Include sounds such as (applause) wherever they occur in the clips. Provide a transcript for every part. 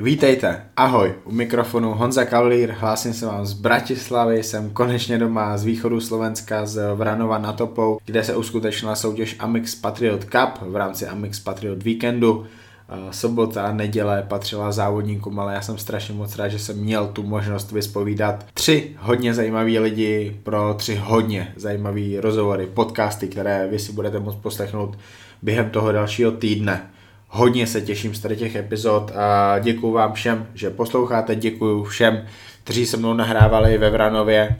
Vítejte, ahoj, u mikrofonu Honza Kavlír, hlásím se vám z Bratislavy, jsem konečně doma z východu Slovenska z Vranova na Topou, kde se uskutečnila soutěž Amix Patriot Cup v rámci Amix Patriot Weekendu. Eh, sobota a neděle patřila závodníkům, ale já jsem strašně moc rád, že jsem měl tu možnost vyspovídat tři hodně zajímaví lidi pro tři hodně zajímavé rozhovory, podcasty, které vy si budete moct poslechnout během toho dalšího týdne. Hodně se těším z tady těch epizod a děkuji vám všem, že posloucháte, děkuji všem, kteří se mnou nahrávali ve Vranově.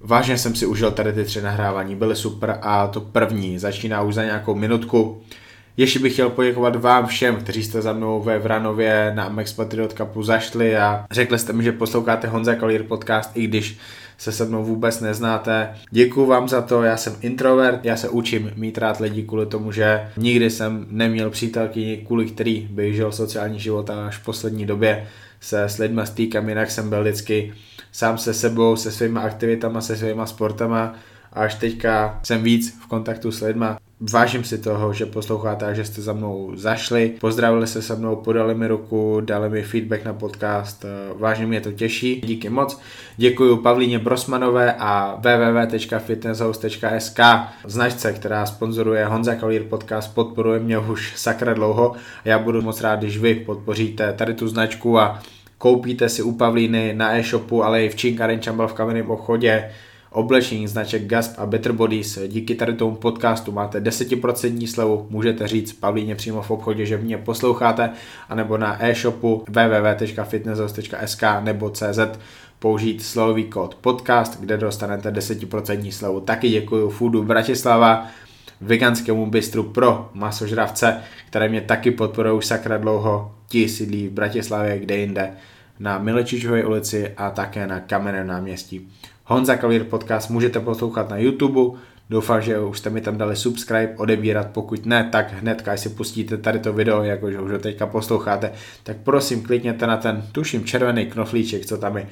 Vážně jsem si užil tady ty tři nahrávání, byly super a to první začíná už za nějakou minutku. Ještě bych chtěl poděkovat vám všem, kteří jste za mnou ve Vranově na Max Patriot Cupu zašli a řekli jste mi, že posloucháte Honza Kalír podcast, i když se se mnou vůbec neznáte. Děkuji vám za to, já jsem introvert, já se učím mít rád lidi kvůli tomu, že nikdy jsem neměl přítelky, kvůli který bych žil sociální život a až v poslední době se s lidmi stýkám, jinak jsem byl vždycky sám se sebou, se svýma aktivitama, se svýma sportama a až teďka jsem víc v kontaktu s lidma. Vážím si toho, že posloucháte a že jste za mnou zašli, pozdravili se se mnou, podali mi ruku, dali mi feedback na podcast, vážně mě to těší, díky moc. Děkuji Pavlíně Brosmanové a www.fitnesshouse.sk značce, která sponzoruje Honza Kalír podcast, podporuje mě už sakra dlouho a já budu moc rád, když vy podpoříte tady tu značku a koupíte si u Pavlíny na e-shopu, ale i v Činkaren Čambal v kamenném obchodě oblečení značek Gasp a Better Bodies. Díky tady tomu podcastu máte 10% slevu, můžete říct Pavlíně přímo v obchodě, že mě posloucháte, anebo na e-shopu www.fitnesshouse.sk nebo CZ použít slovový kód podcast, kde dostanete 10% slevu. Taky děkuji Foodu Bratislava, veganskému bistru pro masožravce, které mě taky podporují sakra dlouho. Ti sídlí v Bratislavě, kde jinde, na Milečičové ulici a také na Kamenném náměstí. Honza Kalír podcast můžete poslouchat na YouTube, Doufám, že už jste mi tam dali subscribe, odebírat, pokud ne, tak hned, když si pustíte tady to video, jakože už ho teďka posloucháte, tak prosím klikněte na ten, tuším, červený knoflíček, co tam je.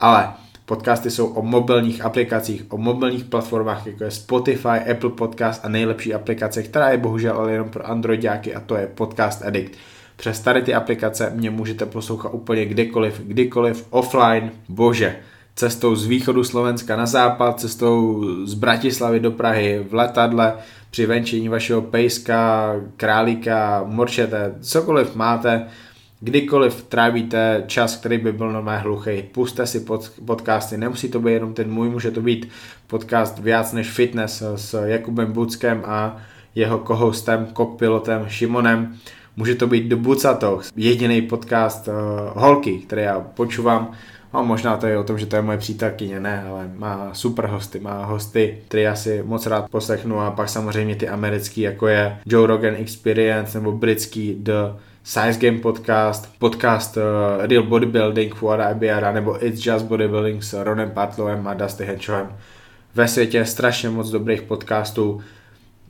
Ale podcasty jsou o mobilních aplikacích, o mobilních platformách, jako je Spotify, Apple Podcast a nejlepší aplikace, která je bohužel ale jenom pro Androidiáky a to je Podcast Addict. Přes tady ty aplikace mě můžete poslouchat úplně kdekoliv, kdykoliv, offline, bože cestou z východu Slovenska na západ, cestou z Bratislavy do Prahy v letadle, při venčení vašeho pejska, králíka, morčete, cokoliv máte, kdykoliv trávíte čas, který by byl normálně hluchý, puste si pod, podcasty, nemusí to být jenom ten můj, může to být podcast Viac než fitness s Jakubem Buckem a jeho kohostem, kokpilotem Šimonem. Může to být The Bucato, jediný podcast uh, holky, který já počúvam No, možná to je o tom, že to je moje přítelkyně, ne, ale má super hosty, má hosty, které já si moc rád poslechnu a pak samozřejmě ty americký, jako je Joe Rogan Experience nebo britský The Size Game Podcast, podcast uh, Real Bodybuilding Fuara Ibiara nebo It's Just Bodybuilding s Ronem Patlovem a Dusty Henchoem. Ve světě strašně moc dobrých podcastů.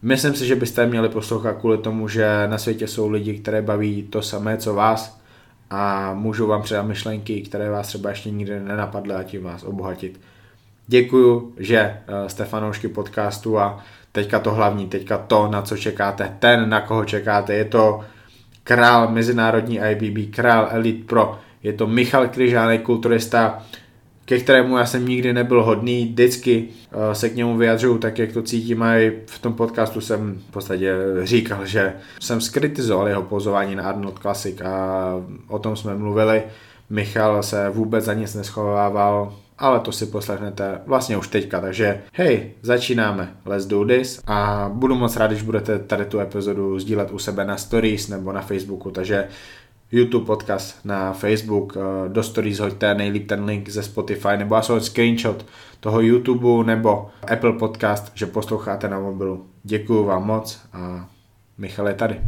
Myslím si, že byste měli poslouchat kvůli tomu, že na světě jsou lidi, které baví to samé, co vás a můžu vám předat myšlenky, které vás třeba ještě nikdy nenapadly a tím vás obohatit. Děkuju, že eh, jste fanoušky podcastu a teďka to hlavní, teďka to, na co čekáte, ten, na koho čekáte, je to král mezinárodní IBB, král Elite Pro, je to Michal Kryžánek, kulturista, ke kterému já jsem nikdy nebyl hodný, vždycky eh, se k němu vyjadřuju tak, jak to cítím a i v tom podcastu jsem v podstatě říkal, že jsem skritizoval jeho pozování na Arnold Classic a o tom jsme mluvili. Michal se vůbec za nic neschovával, ale to si poslechnete vlastně už teďka, takže hej, začínáme, let's do this a budu moc rád, když budete tady tu epizodu sdílet u sebe na stories nebo na Facebooku, takže YouTube podcast na Facebook, eh, do stories hoďte nejlíp ten link ze Spotify nebo aspoň screenshot toho YouTube nebo Apple podcast, že posloucháte na mobilu. Děkuju vám moc a Michal je tady.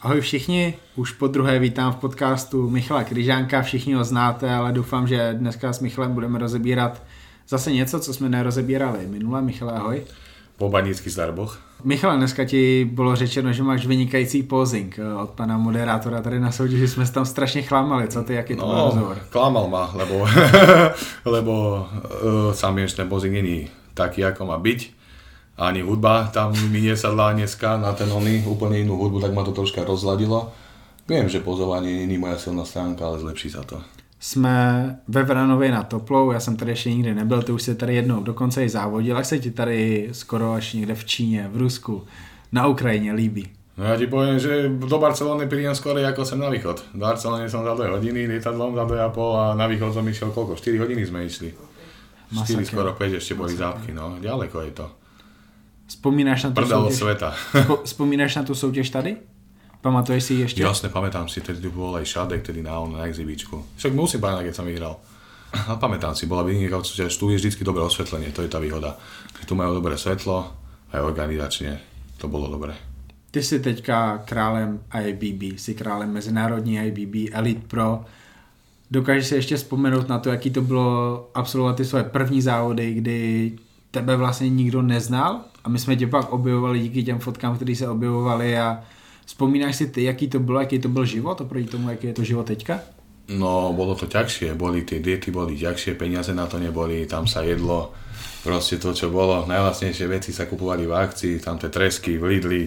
Ahoj všichni, už po druhé vítám v podcastu Michala Kryžánka, všichni ho znáte, ale doufám, že dneska s Michalem budeme rozebírat zase něco, co jsme nerozebírali minule. Michale, ahoj. Pobanický Starboch. Michal, dneska ti bylo řečeno, že máš vynikající posing eh, od pana moderátora tady na soutěži, jsme se tam strašně chlámali, co ty, jaký to no, byl rozhovor? klamal ma, lebo, (laughs) lebo uh, sám ešte ten posing není taký, ako má byť. Ani hudba tam mi nesadla dneska na ten oný, úplne inú hudbu, tak ma to troška rozladilo. Viem, že pozovanie není moja silná stránka, ale zlepší sa to. Jsme ve Vranově na Toplou, já jsem tady ještě nikdy nebyl, ty už se tady jednou dokonce i závodil, jak se ti tady skoro až někde v Číně, v Rusku, na Ukrajině líbí? No ja ti poviem, že do Barcelony prídem skôr ako sem na východ. Do Barcelony som za 2 hodiny, lietadlom za 2,5 a na východ som išiel koľko? 4 hodiny sme išli. 4 Masaker. skoro 5 ešte boli zápky, no. Ďaleko je to. Spomínáš na tú soutěž? sveta. Spo, spomínáš na tú soutěž tady? Pamatuješ si ešte? Jasne, pamätám si, tedy tu bol aj Šadek, tedy na, na exhibičku. Však musím pamätať, keď som vyhral. A pamätám si, bola vynikajúca súťaž, tu je vždy dobré osvetlenie, to je tá výhoda. Tu majú dobré svetlo, aj organizačne, to bolo dobré. Ty jsi teďka králem IBB, jsi králem mezinárodní IBB, Elite Pro. Dokážeš si ještě vzpomenout na to, jaký to bylo absolvovat ty svoje první závody, kdy tebe vlastně nikdo neznal a my jsme tě pak objevovali díky těm fotkám, které se objevovaly a Spomínáš si ty, jaký to bylo, jaký to byl život oproti tomu, jaký je to život teďka? No, bolo to ťažšie, boli tie diety, boli ťažšie, peniaze na to neboli, tam sa jedlo, proste to, čo bolo, najvlastnejšie veci sa kupovali v akcii, tam tie tresky v Lidli,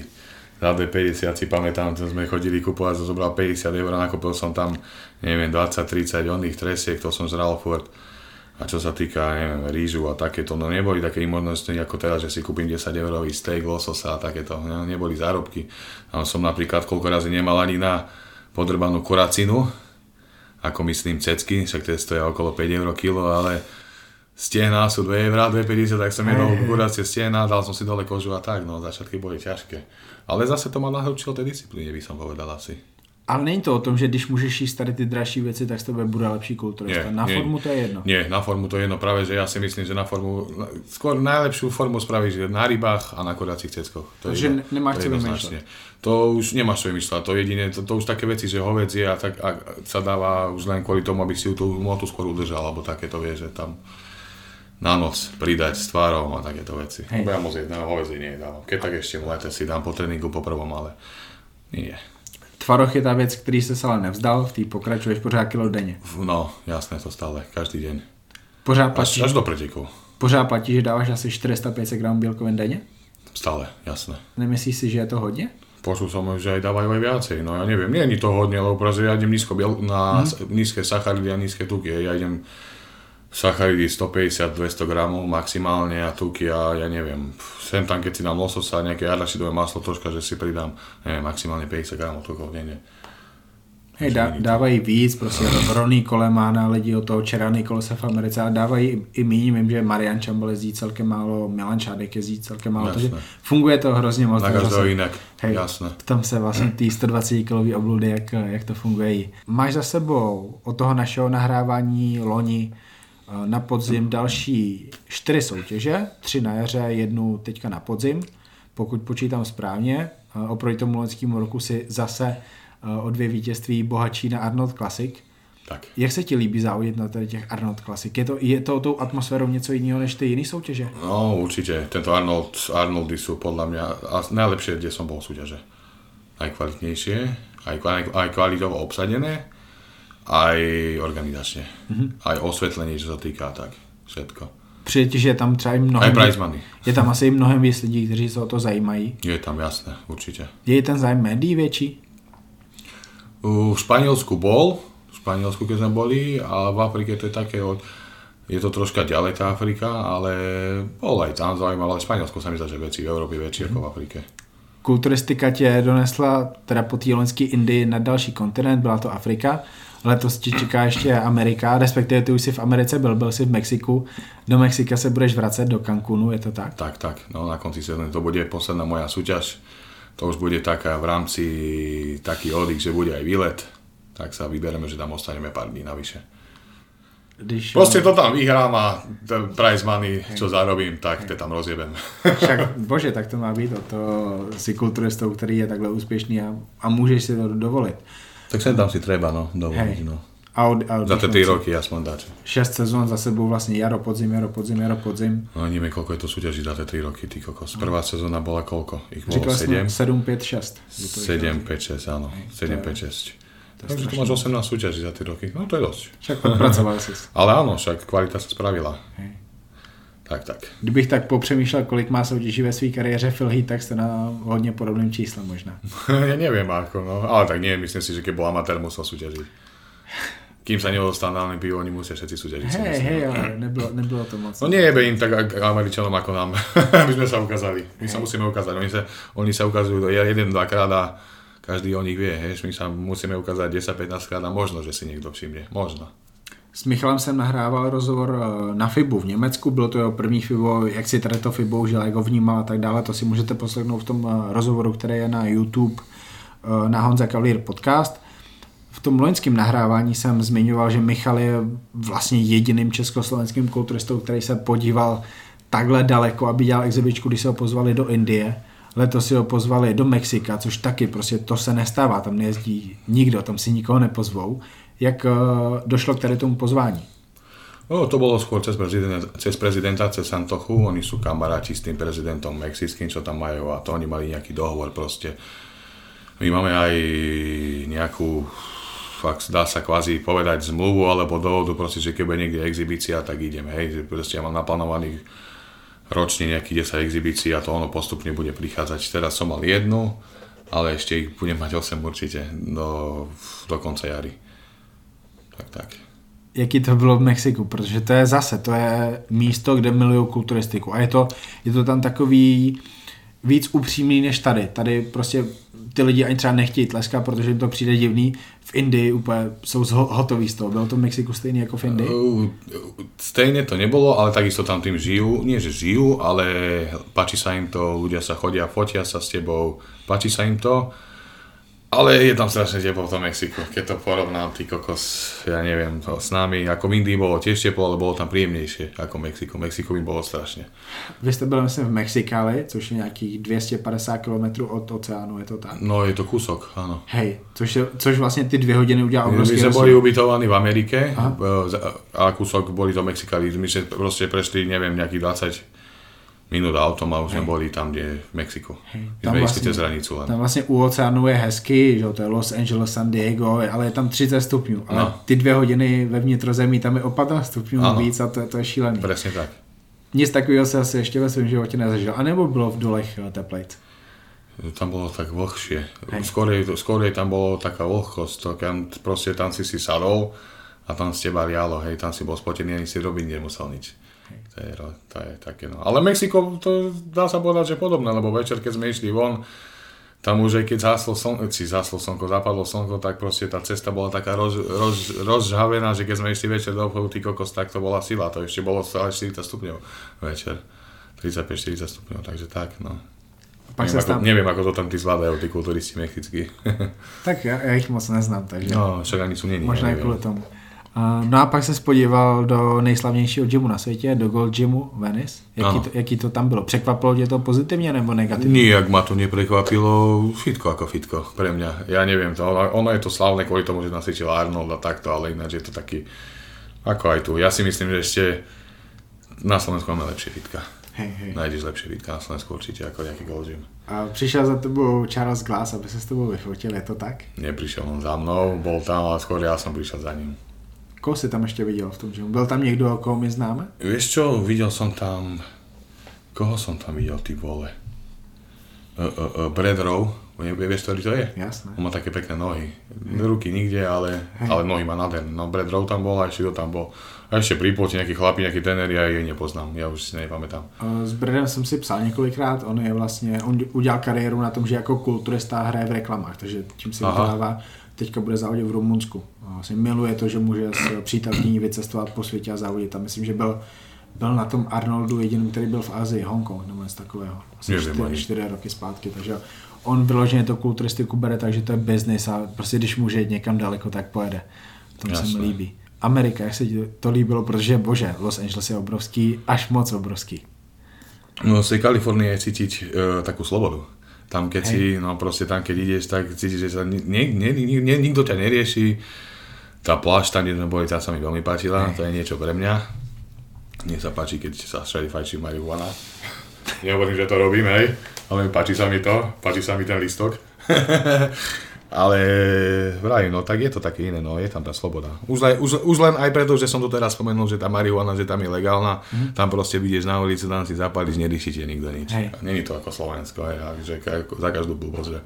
za 2,50 si pamätám, to sme chodili kupovať, to zobral 50 eur, nakúpil som tam, neviem, 20-30 oných tresiek, to som zral furt a čo sa týka, neviem, rýžu a takéto, no neboli také možnosti ako teraz, že si kúpim 10 eurový steak, lososa a takéto, no, neboli zárobky. A som napríklad koľko razy nemal ani na podrbanú kuracinu, ako myslím cecky, však to stojí okolo 5 eur kilo, ale stehná sú 2 eur, 2,50, tak som jedol kuracie stehná, dal som si dole kožu a tak, no začiatky boli ťažké. Ale zase to ma nahručilo tej disciplíne, by som povedal asi. Ale není to o tom, že když můžeš jíst tady ty dražší věci, tak z tebe bude lepší kulturista. Nie, na nie, formu to je jedno. Nie, na formu to je jedno. Práve, že ja si myslím, že na formu, skôr najlepšiu formu spravíš na rybách a na kodacích ceckoch. To Takže je, nemáš čo vymýšľať. To už nemáš čo vymýšľať. To jedine, to, to, už také veci, že hovedzie a tak a sa dáva už len kvôli tomu, aby si tú motu skôr udržal, alebo takéto vie, že tam na noc pridať s tvárou a takéto veci. Hej. Ja moc jedného hovedzie nie dávam. Keď tak ešte v lete si dám po tréningu po prvom, ale nie. Tvaroch je ta věc, který se ale nevzdal, v té pokračuješ pořád kilo denně. No, jasné, to stále, každý den. Pořád platí, až, až do pretekov. Pořád platí, že dáváš asi 400-500 gramů bílkovin denně? Stále, jasné. Nemyslíš si, že je to hodně? Počul som, že aj dávajú aj viacej, no ja neviem, nie je to hodne, lebo proste ja idem nízko na hmm. nízke sacharidy a nízke tuky, ja idem sacharidy 150-200 gramov maximálne a tuky a ja neviem, sem tam keď si dám lososa a nejaké arašidové maslo troška, že si pridám neviem, maximálne 50 gramov tukov denne. Hej, dá, dávají víc, prostě (laughs) Ronny Kole má na lidi od toho Čeraný kolese v Americe a dávají i, míň, vím, že Marian Čambol jezdí celkem málo, Milan Čádek jezdí celkem málo, takže funguje to hrozně moc. Na každého jinak, hej, jasné. Tam se vlastně ty 120 kilový obludy, jak, jak to funguje. Máš za sebou od toho našeho nahrávání loni na podzim další čtyři soutěže, tři na jaře, jednu teďka na podzim, pokud počítám správně. Oproti tomu loňskému roku si zase o dvě vítězství bohatší na Arnold Classic. Tak. Jak se ti líbí závodit na těch Arnold Classic? Je to, je to tou atmosférou něco jiného než ty jiné soutěže? No určitě. Tento Arnold, Arnoldy jsou podle mě nejlepší, kde som bol súťaže. Aj kvalitnejšie, aj, aj kvalitovo obsadené aj organizačne. Mm-hmm. Aj osvetlenie, čo sa týka, tak všetko. Přijde že je tam třeba i mnohem... Aj prize money. Je tam asi i mnohem víc lidí, kteří se o to zajímají. Je tam, jasné, určite. Je ten zájem médií větší? V Španielsku bol, v Španielsku keď sme boli, ale v Afrike to je také od... Je to troška ďalej tá Afrika, ale bol aj tam zaujímavé, ale v Španielsku sa mi zdá, že väčší, v Európe väčší mm. ako v Afrike. Kulturistika tě donesla teda po té loňské Indii na další kontinent, byla to Afrika letos ti čeká ještě Amerika, respektive ty už jsi v Americe byl, byl jsi v Mexiku, do Mexika se budeš vracet do Cancúnu, je to tak? Tak, tak, no na konci sezóny to bude posledná moja súťaž, to už bude taká v rámci taký oddych, že bude aj výlet, tak sa vybereme, že tam ostaneme pár dní navyše. Když, Proste to tam vyhrám a prize money, čo zarobím, tak to tam rozjebem. Však, bože, tak to má být, to si kulturistou, který je takhle úspěšný a, a můžeš si to dovolit. Tak sem tam si treba, no, dovoliť, no. A od, a od za tie 3 roky aspoň dať. 6 sezón za sebou vlastne jaro, podzim, jaro, podzim, jaro, podzim. No neviem, koľko je to súťaží za tie 3 roky, ty kokos. Prvá sezóna bola koľko? Ich bolo Říkal 7? 7, 5, 6. 7, 5, 6, áno. Hej, 7, 5, 6. Takže tu máš 18 súťaží za tie roky. No to je dosť. Však pracoval si. (laughs) Ale áno, však kvalita sa spravila. Hej. Tak, tak. Kdybych tak popřemýšlel, kolik má soutěží ve své kariéře Phil Heath, tak jste na hodně podobným číslem možná. (laughs) ja neviem ako, no. Ale tak nie, myslím si, že keď bol amatér, musel súťažiť. Kým sa nedostal na Olympiu, oni musia všetci súťažiť. Hej, hej, ale nebylo, nebylo to moc. No nie jebe im tak ak- Američanom ako nám, (laughs) aby sme sa ukázali. My sa musíme ukázať. Oni sa, oni sa ukazujú jeden, dvakrát a každý o nich vie. Hej. My sa musíme ukázať 10-15 krát a možno, že si niekto všimne. Možno. S Michalem jsem nahrával rozhovor eh, na FIBu v Německu, bylo to jeho první FIBO, jak si tady to FIBO užil, jak ho vnímal a tak dále, to si můžete poslechnout v tom eh, rozhovoru, který je na YouTube eh, na Honza Cavalier podcast. V tom loňském nahrávání jsem zmiňoval, že Michal je vlastně jediným československým kulturistou, který se podíval takhle daleko, aby dělal exibičku, když se ho pozvali do Indie. Letos si ho pozvali do Mexika, což taky prostě to se nestává, tam nejezdí nikdo, tam si nikoho nepozvou. Jak eh, došlo k tady tomu pozvání? No, to bolo skôr cez prezidenta, cez prezidenta, cez Santochu. Oni sú kamaráti s tým prezidentom mexickým, čo tam majú a to oni mali nejaký dohovor proste. My máme aj nejakú, fakt dá sa kvázi povedať zmluvu alebo dohodu, proste, že keď bude niekde exibícia, tak ideme, hej, proste ja mám naplánovaných ročne nejakých 10 exibícií a to ono postupne bude prichádzať. Teraz som mal jednu, ale ešte ich budem mať 8 určite do, do konca jary. Tak, tak. Jaký to bylo v Mexiku, protože to je zase, to je místo, kde milují kulturistiku a je to, je to tam takový víc upřímný než tady. Tady prostě ty lidi ani třeba nechtějí tleskat, protože jim to přijde divný. V Indii úplně jsou hotoví z toho. Bylo to v Mexiku stejný jako v Indii? Uh, Stejne to nebolo, ale takisto tam tým žijú. Nie, že žijú, ale páči sa im to, ľudia sa chodia, fotia sa s tebou, páči sa im to. Ale je tam strašne teplo v tom Mexiku, keď to porovnám, ty kokos, ja neviem, to s nami, ako v Indii bolo tiež teplo, ale bolo tam príjemnejšie ako. V Mexiku by bolo strašne. Vy jste byl, myslím, v Mexikáli, což je nějakých 250 km od oceánu, je to tak? No je to kúsok, áno. Hej, což, je, což vlastně ty dvě hodiny udělá My obrovský sme rozdíl. boli ubytovaní v Amerike Aha. e, a kúsok boli to Mexikáli. My sme proste prešli, neviem, nejakých 20 minút autom a už sme boli tam, kde v Mexiku. Hej. My Tam vlastne- len. Tam vlastně u oceánu je hezky, že to je Los Angeles, San Diego, ale je tam 30 stupňů. Ale No. ty dvě hodiny ve vnitrozemí, tam je o 15 stupňů Ano. víc a to, to je šílený. Presne tak. Nic takového se asi ještě ve svém životě nezažil. A nebo bylo v dolech teplejc? Tam bolo tak vlhšie. Hej. Skorej, skorej tam bolo taká vlhkosť, to kam, proste tam si si sadol a tam z teba rialo, hej, tam si bol spotený, ani si robiť nemusel nič. To je, to je také, no. Ale Mexiko, to dá sa povedať, že podobné, lebo večer, keď sme išli von, tam už aj keď záslo slnko, či záslo slnko, zapadlo slnko, tak proste tá cesta bola taká roz, roz, rozžhavená, že keď sme išli večer do obchodu, ty kokos, tak to bola sila, to ešte bolo stále 40 stupňov večer. 35-40 stupňov, takže tak, no. Pak neviem, ako, tam... neviem, ako to tam tí zvládajú, tí kulturisti mexickí. Tak já, já jich moc neznám, takže no, však ani sú není. možná ja i neviem. kvůli tomu. No a pak se spodíval do nejslavnějšího gymu na světě, do Gold Gymu Venice. Jaký Ano. to, jaký to tam bylo? Překvapilo tě to pozitivně nebo negativně? Nijak ma to neprekvapilo, fitko ako fitko pre mňa. Ja neviem, to, ono, ono je to slavné kvôli tomu, že nasviečil Arnold a takto, ale ináč je to taký, ako aj tu. Ja si myslím, že ešte na Slovensku máme lepšie fitka. Hej, hej. Nájdeš lepšie fitka na Slovensku určite ako nejaký Gold Gym. A přišel za tebou Charles Glass, aby se s tebou vyfotil, je to tak? Neprišiel on za mnou, bol tam, ale skôr ja som prišiel za ním. Koho si tam ještě viděl v tom gymu? Byl tam někdo, koho my známe? Vieš čo, videl som tam... Koho som tam videl, ty vole? Uh, uh, uh, Brad Rowe, vieš, ktorý to je? Jasné. On má také pekné nohy. Ruky nikde, ale, ale nohy má nádherné. No Brad Rowe tam bol, a ešte kto tam bol. A ešte pri plote nejakí chlapi, nejakí tréneri, ja ich nepoznám. Ja už si nepamätám. Uh, S Bredem jsem si psal několikrát, on je vlastně, on udělal kariéru na tom, že jako kulturista hraje v reklamách, takže tím si vydělává. Teďka bude závodit v Rumunsku. A Vlastně miluje to, že může s přítelkyní vycestovat po světě a závodit. Tam myslím, že byl, byl na tom Arnoldu jediný, který byl v Asii, Hongkong nebo něco takového. Asi Nevím čtyři, ani. čtyři roky zpátky, takže on vyloženě to kulturistiku bere tak, že to je business a prostě když může jít někam daleko, tak pojede. To se mi líbí. Amerika, jak se ti to líbilo, protože bože, Los Angeles je obrovský, až moc obrovský. No z tej Kalifornie cítiť uh, takú slobodu. Tam keď si, no proste tam keď ideš, tak cítiš, že sa ni, ni, ni, ni, ni, nikto ťa nerieši. Tá plášť tam, kde sme boli, tá sa mi veľmi páčila, to je niečo pre mňa. Mne sa páči, keď sa všade fajčí marihuana. Nehovorím, že to robím, hej, ale páči sa mi to, páči sa mi ten listok. (laughs) Ale vraj, no tak je to také iné, no je tam tá sloboda. Už, len, už, už len aj preto, že som to teraz spomenul, že tá marihuana, že tam je legálna, mm. tam proste vidíš na ulici, tam si zapališ, nedýšite nikto nič. Hej. Není to ako Slovensko, hej, že za každú blbosť, že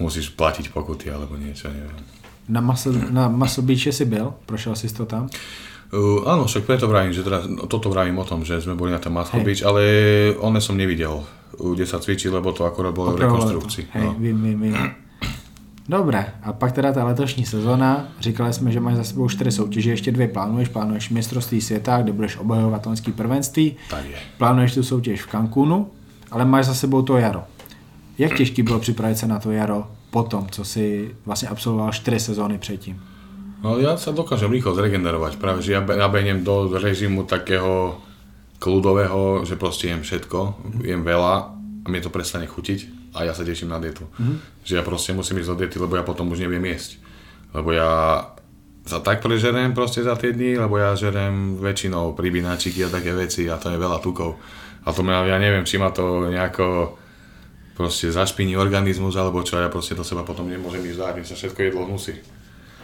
musíš platiť pokuty alebo niečo, neviem. Na Muscle, na Muscle Beach si byl? Prošel si to tam? Uh, áno, však preto vravím, že teraz, no, toto vravím o tom, že sme boli na ten Muscle Hej. Beach, ale one som nevidel, kde sa cvičí, lebo to akorát bolo v rekonstrukcii. Hej, No. vím, vím, vím. Dobré, a pak teda ta letošní sezona, říkali jsme, že máš za sebou čtyři soutěže, ještě dvě plánuješ, plánuješ mistrovství světa, kde budeš obhajovat loňský prvenství, Tak je. plánuješ tu soutěž v Cancúnu, ale máš za sebou to jaro. Jak těžký bylo připravit se na to jaro po tom, co si vlastně absolvoval čtyři sezóny předtím? No ja sa dokážem rýchlo zregenerovať, práve že ja be- nabehnem do režimu takého kľudového, že proste jem všetko, jem veľa a mne to prestane chutiť a ja sa teším na dietu. Mm-hmm. Že ja proste musím ísť do diety, lebo ja potom už neviem jesť. Lebo ja sa tak prežerem proste za tie dni, lebo ja žerem väčšinou pribináčiky a také veci a to je veľa tukov. A to ma, ja neviem, či ma to nejako proste zašpiní organizmus alebo čo, ja proste do seba potom nemôžem ísť dať, mne sa všetko jedlo hnusí.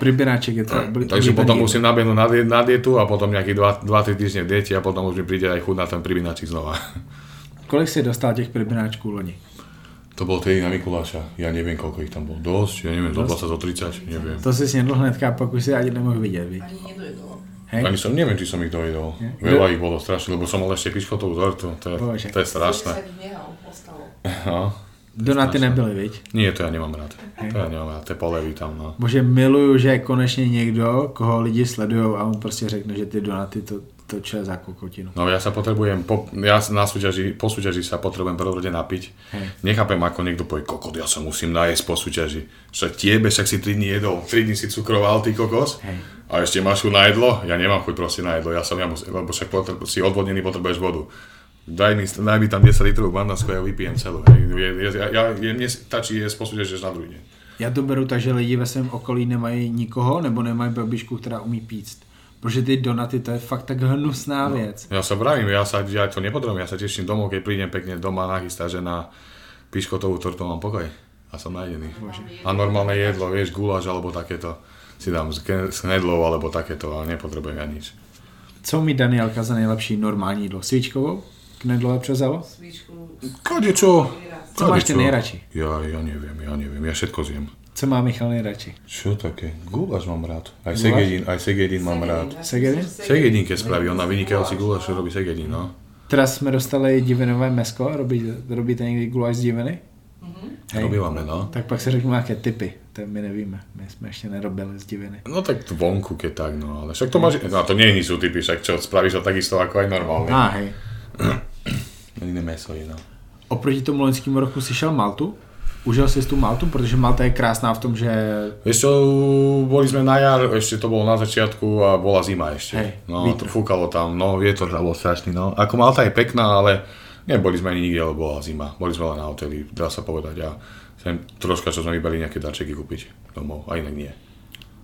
Pribináček je to... Takže potom musím nabehnúť na, die- na dietu a potom nejakých 2-3 týždne v diete a potom už mi príde aj chuť na ten pribinačík znova. Kolik si dostal těch pribináčků loni? To bolo tedy na Mikuláša. Ja neviem, koľko ich tam bolo. Dosť, ja neviem, do 20, do 30, neviem. To si snědl hnedka už si ani nemohl vidět, viď? Ani nedojedol. Hej? Ani som neviem, či som ich dojedol. Je. Veľa ich bolo strašne, lebo som mal ešte piškotovú zortu. To je, Bože. to je strašné. No. Donaty nebyly, viď? Nie, to ja nemám rád. To ja nemám rád, tie polevy tam, no. Bože, miluju, že je konečně někdo, koho lidi sledují a on prostě řekne, že ty donaty to, to čo je za kokotinu. No ja sa potrebujem, po, ja na súťaži, po súťaži sa potrebujem prvorode napiť. Hej. Nechápem, ako niekto povie, kokot, ja sa musím najesť po súťaži. Však tiebe, však si 3 dní jedol, 3 dní si cukroval, ty kokos. Hej. A ešte máš na jedlo? Ja nemám chuť proste na jedlo, ja som, ja musím, lebo však potreb, si odvodnený, potrebuješ vodu. Daj mi, daj mi tam 10 litrov bandasku, ja vypijem celú. Hej. Ja, ja, je, mne stačí jesť po súťaži až na druhý deň. Já to beru tak, že lidi ve svém okolí nemají nikoho nebo nemají babičku, která umí píct. Protože ty donaty, to je fakt tak hnusná No. věc. Ja sa vravím, ja, sa, ja to nepotrebujem, ja sa teším domov, keď prídem pekne doma nachystá, že na piškotovú tortu mám pokoj. A som najedený. A normálne jedlo, vieš, guláš alebo takéto. Si dám s knedlou alebo takéto, ale nepotrebujem ja nič. Co mi Danielka za nejlepší normální jídlo? Svíčkovou? Knedlové přezalo? Svíčku. Kade čo? Co máš ty nejradši? Ja, ja neviem, ja neviem, ja všetko zjem. Co má Michal nejradši? Čo také? Guláš mám rád. Aj segedín, aj segedín mám rád. Segedin? Segedín, keď spraví, on na vynikajúci guláš robí segedín, no. Teraz jsme dostali divinové mesko, robí, robíte někdy guláš z diviny? Hej. Robívame, no. Tak pak se řeknu nějaké typy, to my nevíme, my jsme ještě nerobili z diviny. No tak vonku, keď tak, no, ale však to máš, no to nie sú typy, však čo, spravíš to takisto ako aj normálne. A hej. Iné meso je, no. Oproti tomu loňskému roku si šel Maltu? Užil si tu Maltu, protože Malta je krásná v tom, že čo, boli sme na jar, ešte to bolo na začiatku a bola zima ešte. Hej, no, vítr. fúkalo tam, no, vietor tam bol strašný, no. Ako Malta je pekná, ale neboli sme ani nikde, lebo bola zima. Boli sme len na hoteli, dá sa povedať. A sem troška, čo sme vybali nejaké darčeky kúpiť domov, a inak nie.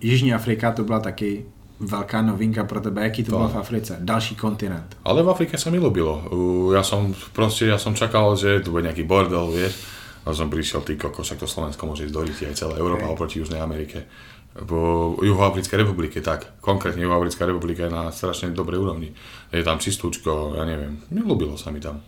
Jižní Afrika to byla taky velká novinka pro tebe. Jaký to, To. bylo v Africe? Další kontinent. Ale v Afrike sa mi ľúbilo. Ja som proste, ja som čakal, že tu bude nejaký bordel, vieš. A som prišiel, ty koko, však to Slovensko môže ísť do ryti, aj celá Európa Hej. oproti Južnej Amerike. V Juhoafrickej republike, tak. Konkrétne Juhoafrická republika je na strašne dobrej úrovni. Je tam čistúčko, ja neviem. Ľúbilo sa mi tam.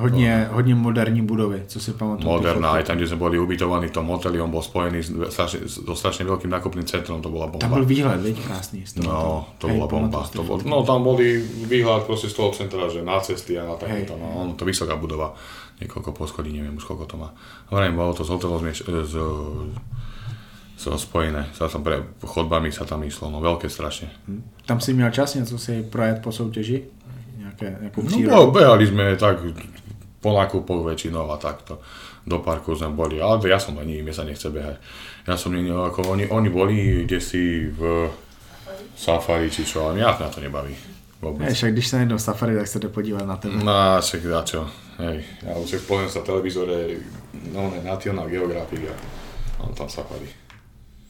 Hodně, hodně moderní budovy, co si pamatuju. Moderná, aj tam, kde sme boli ubytovaní v tom hoteli, on bol spojený s- strašne, so strašne veľkým nákupným centrom, to bola bomba. Tam viď, krásný. z toho. No, to Hej, bola bomba. To bol, no tam boli výhľad proste z toho centra, že na cesty a na takéto, no, to vysoká budova, niekoľko poschodí, neviem už koľko to má. Hovorím, bolo to z hotelov zmieš, z, z, spojené, sa tam pre chodbami sa tam išlo, no veľké strašne. Tam si měl čas něco si projet po soutěži? Nějaké, nějakou No přírodu? bo, behali sme tak po nákupoch väčšinou a takto. Do parku sme boli, ale ja som ani, mne sa nechce behať. Ja som ako oni, oni boli kde si v safari či čo, ale mňa na to nebaví. Vôbec. Hej, však když se nejdou safari, tak se jde podívat na tebe. No, však na čo, hej, ja už však pozriem sa televízore, no ne, National Geographic a on tam safari.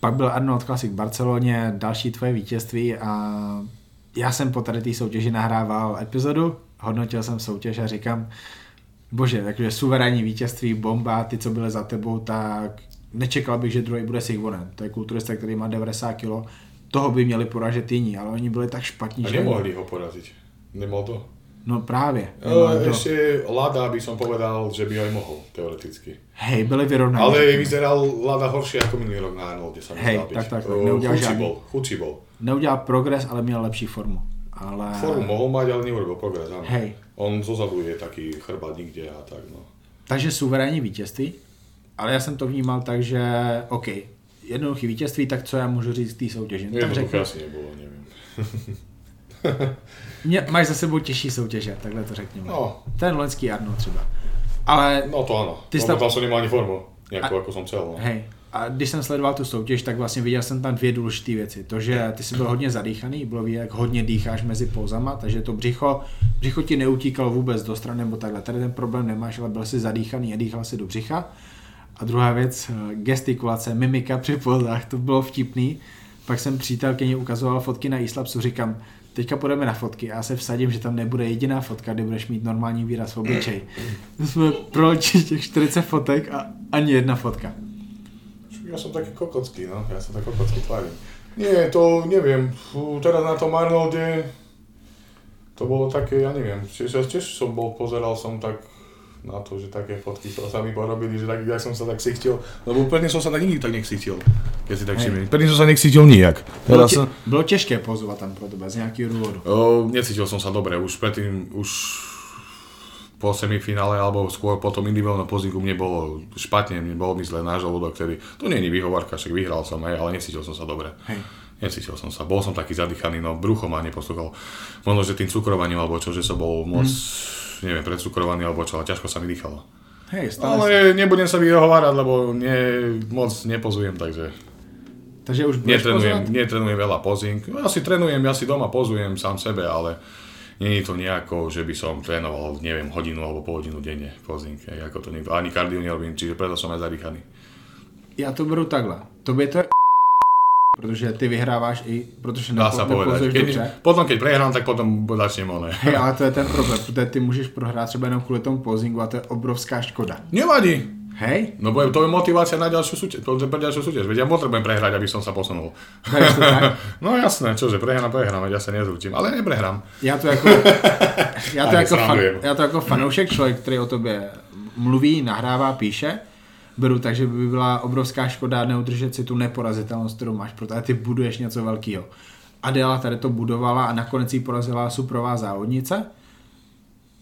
Pak byl Arnold Classic v Barceloně, další tvoje vítězství a já jsem po tady té soutěži nahrával epizodu, hodnotil jsem soutěž a říkám, bože, takže suverénní vítězství, bomba, ty, co byly za tebou, tak nečekal bych, že druhý bude Sigvonen. To je kulturista, který má 90 kg. Toho by měli poražet jiní, ale oni byli tak špatní, A že... nemohli ho poraziť. Nemohol to? No právě. E, Nemohli to. ešte Lada by som povedal, že by aj mohol, teoreticky. Hej, byli vyrovnaní. Ale vyzeral Lada horšie ako minulý rok na Arnolde, sa mi Hej, zdá byť. tak, tak, tak, neudělal chudší žádný. bol, chudší bol. Neudělal progres, ale měl lepší formu. Ale... Formu mohol mať, ale neurobil progres, áno. Hej. On zozadu je taký chrbát nikde a tak, no. Takže suverénní vítězství, ale já jsem to vnímal tak, že OK, jednoduchý vítězství, tak co já můžu říct k té soutěži? No, tak Jednoduché asi nebolo, neviem. (laughs) mě, máš za sebou těžší soutěže, takhle to řekněme. No, Ten loňský Arnold třeba. Ale no to áno. Ty no, tam som nemal ani formu, nejakú, ako som chcel, no. hej, a když jsem sledoval tu soutěž, tak vlastně viděl jsem tam dvě důležité věci. To, že ty jsi byl hodně zadýchaný, bylo vidět, jak hodně dýcháš mezi pouzama, takže to břicho, břicho ti neutíkalo vůbec do strany nebo takhle. Tady ten problém nemáš, ale byl jsi zadýchaný a dýchal si do břicha. A druhá věc, eh, gestikulace, mimika při pouzách, to bylo vtipný. Pak jsem přítelkyni ukazoval fotky na Islapsu, říkám, teďka půjdeme na fotky a já se vsadím, že tam nebude jediná fotka, kde budeš mít normální výraz v obličeji. Jsme prolečili těch 40 fotek a ani jedna fotka. Ja som taký kokocký, no. Ja som tak kokocký tvarím. Nie, to neviem. Fú, teraz na tom Arnolde to bolo také, ja neviem, tiež, tiež som bol, pozeral som tak na to, že také fotky to sa mi porobili, že tak, ja som sa tak sichtil, lebo predtým som sa tak nikdy tak neksichtil, keď si tak všimli. Predtým som sa neksichtil nijak. Teraz tě, som... bylo těžké pozovat tam tebe z nějakého důvodu. O, necítil som sa dobre, už predtým, už po semifinále alebo skôr po tom individuálnom pozíku mne bolo špatne, mne bolo mi zle na žalúdok, ktorý, to nie je výhovorka, však vyhral som, hej, ale necítil som sa dobre. Hej. Necítil som sa, bol som taký zadýchaný, no brucho ma neposlúchal. Možno, že tým cukrovaním alebo čo, že som bol moc, neviem, predcukrovaný alebo čo, ale ťažko sa mi dýchalo. Hej, stále Ale... Ale nebudem sa vyhovárať, lebo nie, moc nepozujem, takže Takže už netrenujem, pozvat? netrenujem veľa pozing. Ja si trenujem, ja si doma pozujem sám sebe, ale nie je to nejako, že by som trénoval, neviem, hodinu alebo pol hodinu denne pozing. Ako to niekto, ani kardio nerobím, čiže preto som aj zadýchaný. Já to beru takhle. Tobě to je protože ty vyhráváš i, protože Dá sa povedať. Keď, dobře. potom, keď prehrám, tak potom začnem one. Hej, ale to je ten problém, protože ty můžeš prohrát třeba jenom kvůli tomu pozingu a to je obrovská škoda. Nevadí. Hej? No bo to je motivácia na ďalšiu súťaž, pre ďalšiu súťaž. Veď ja potrebujem prehrať, aby som sa posunul. Tak? (laughs) No jasné, čože, prehrám, prehrám, ja sa nezrútim, ale neprehrám. Já to jako, (laughs) já to jako, fan, já to jako fanoušek, člověk, který o tobě mluví, nahrává, píše, beru tak, že by byla obrovská škoda neudržet si tu neporazitelnost, kterou máš, protože ty buduješ něco velkého. Adela tady to budovala a nakonec jí porazila suprová závodnice,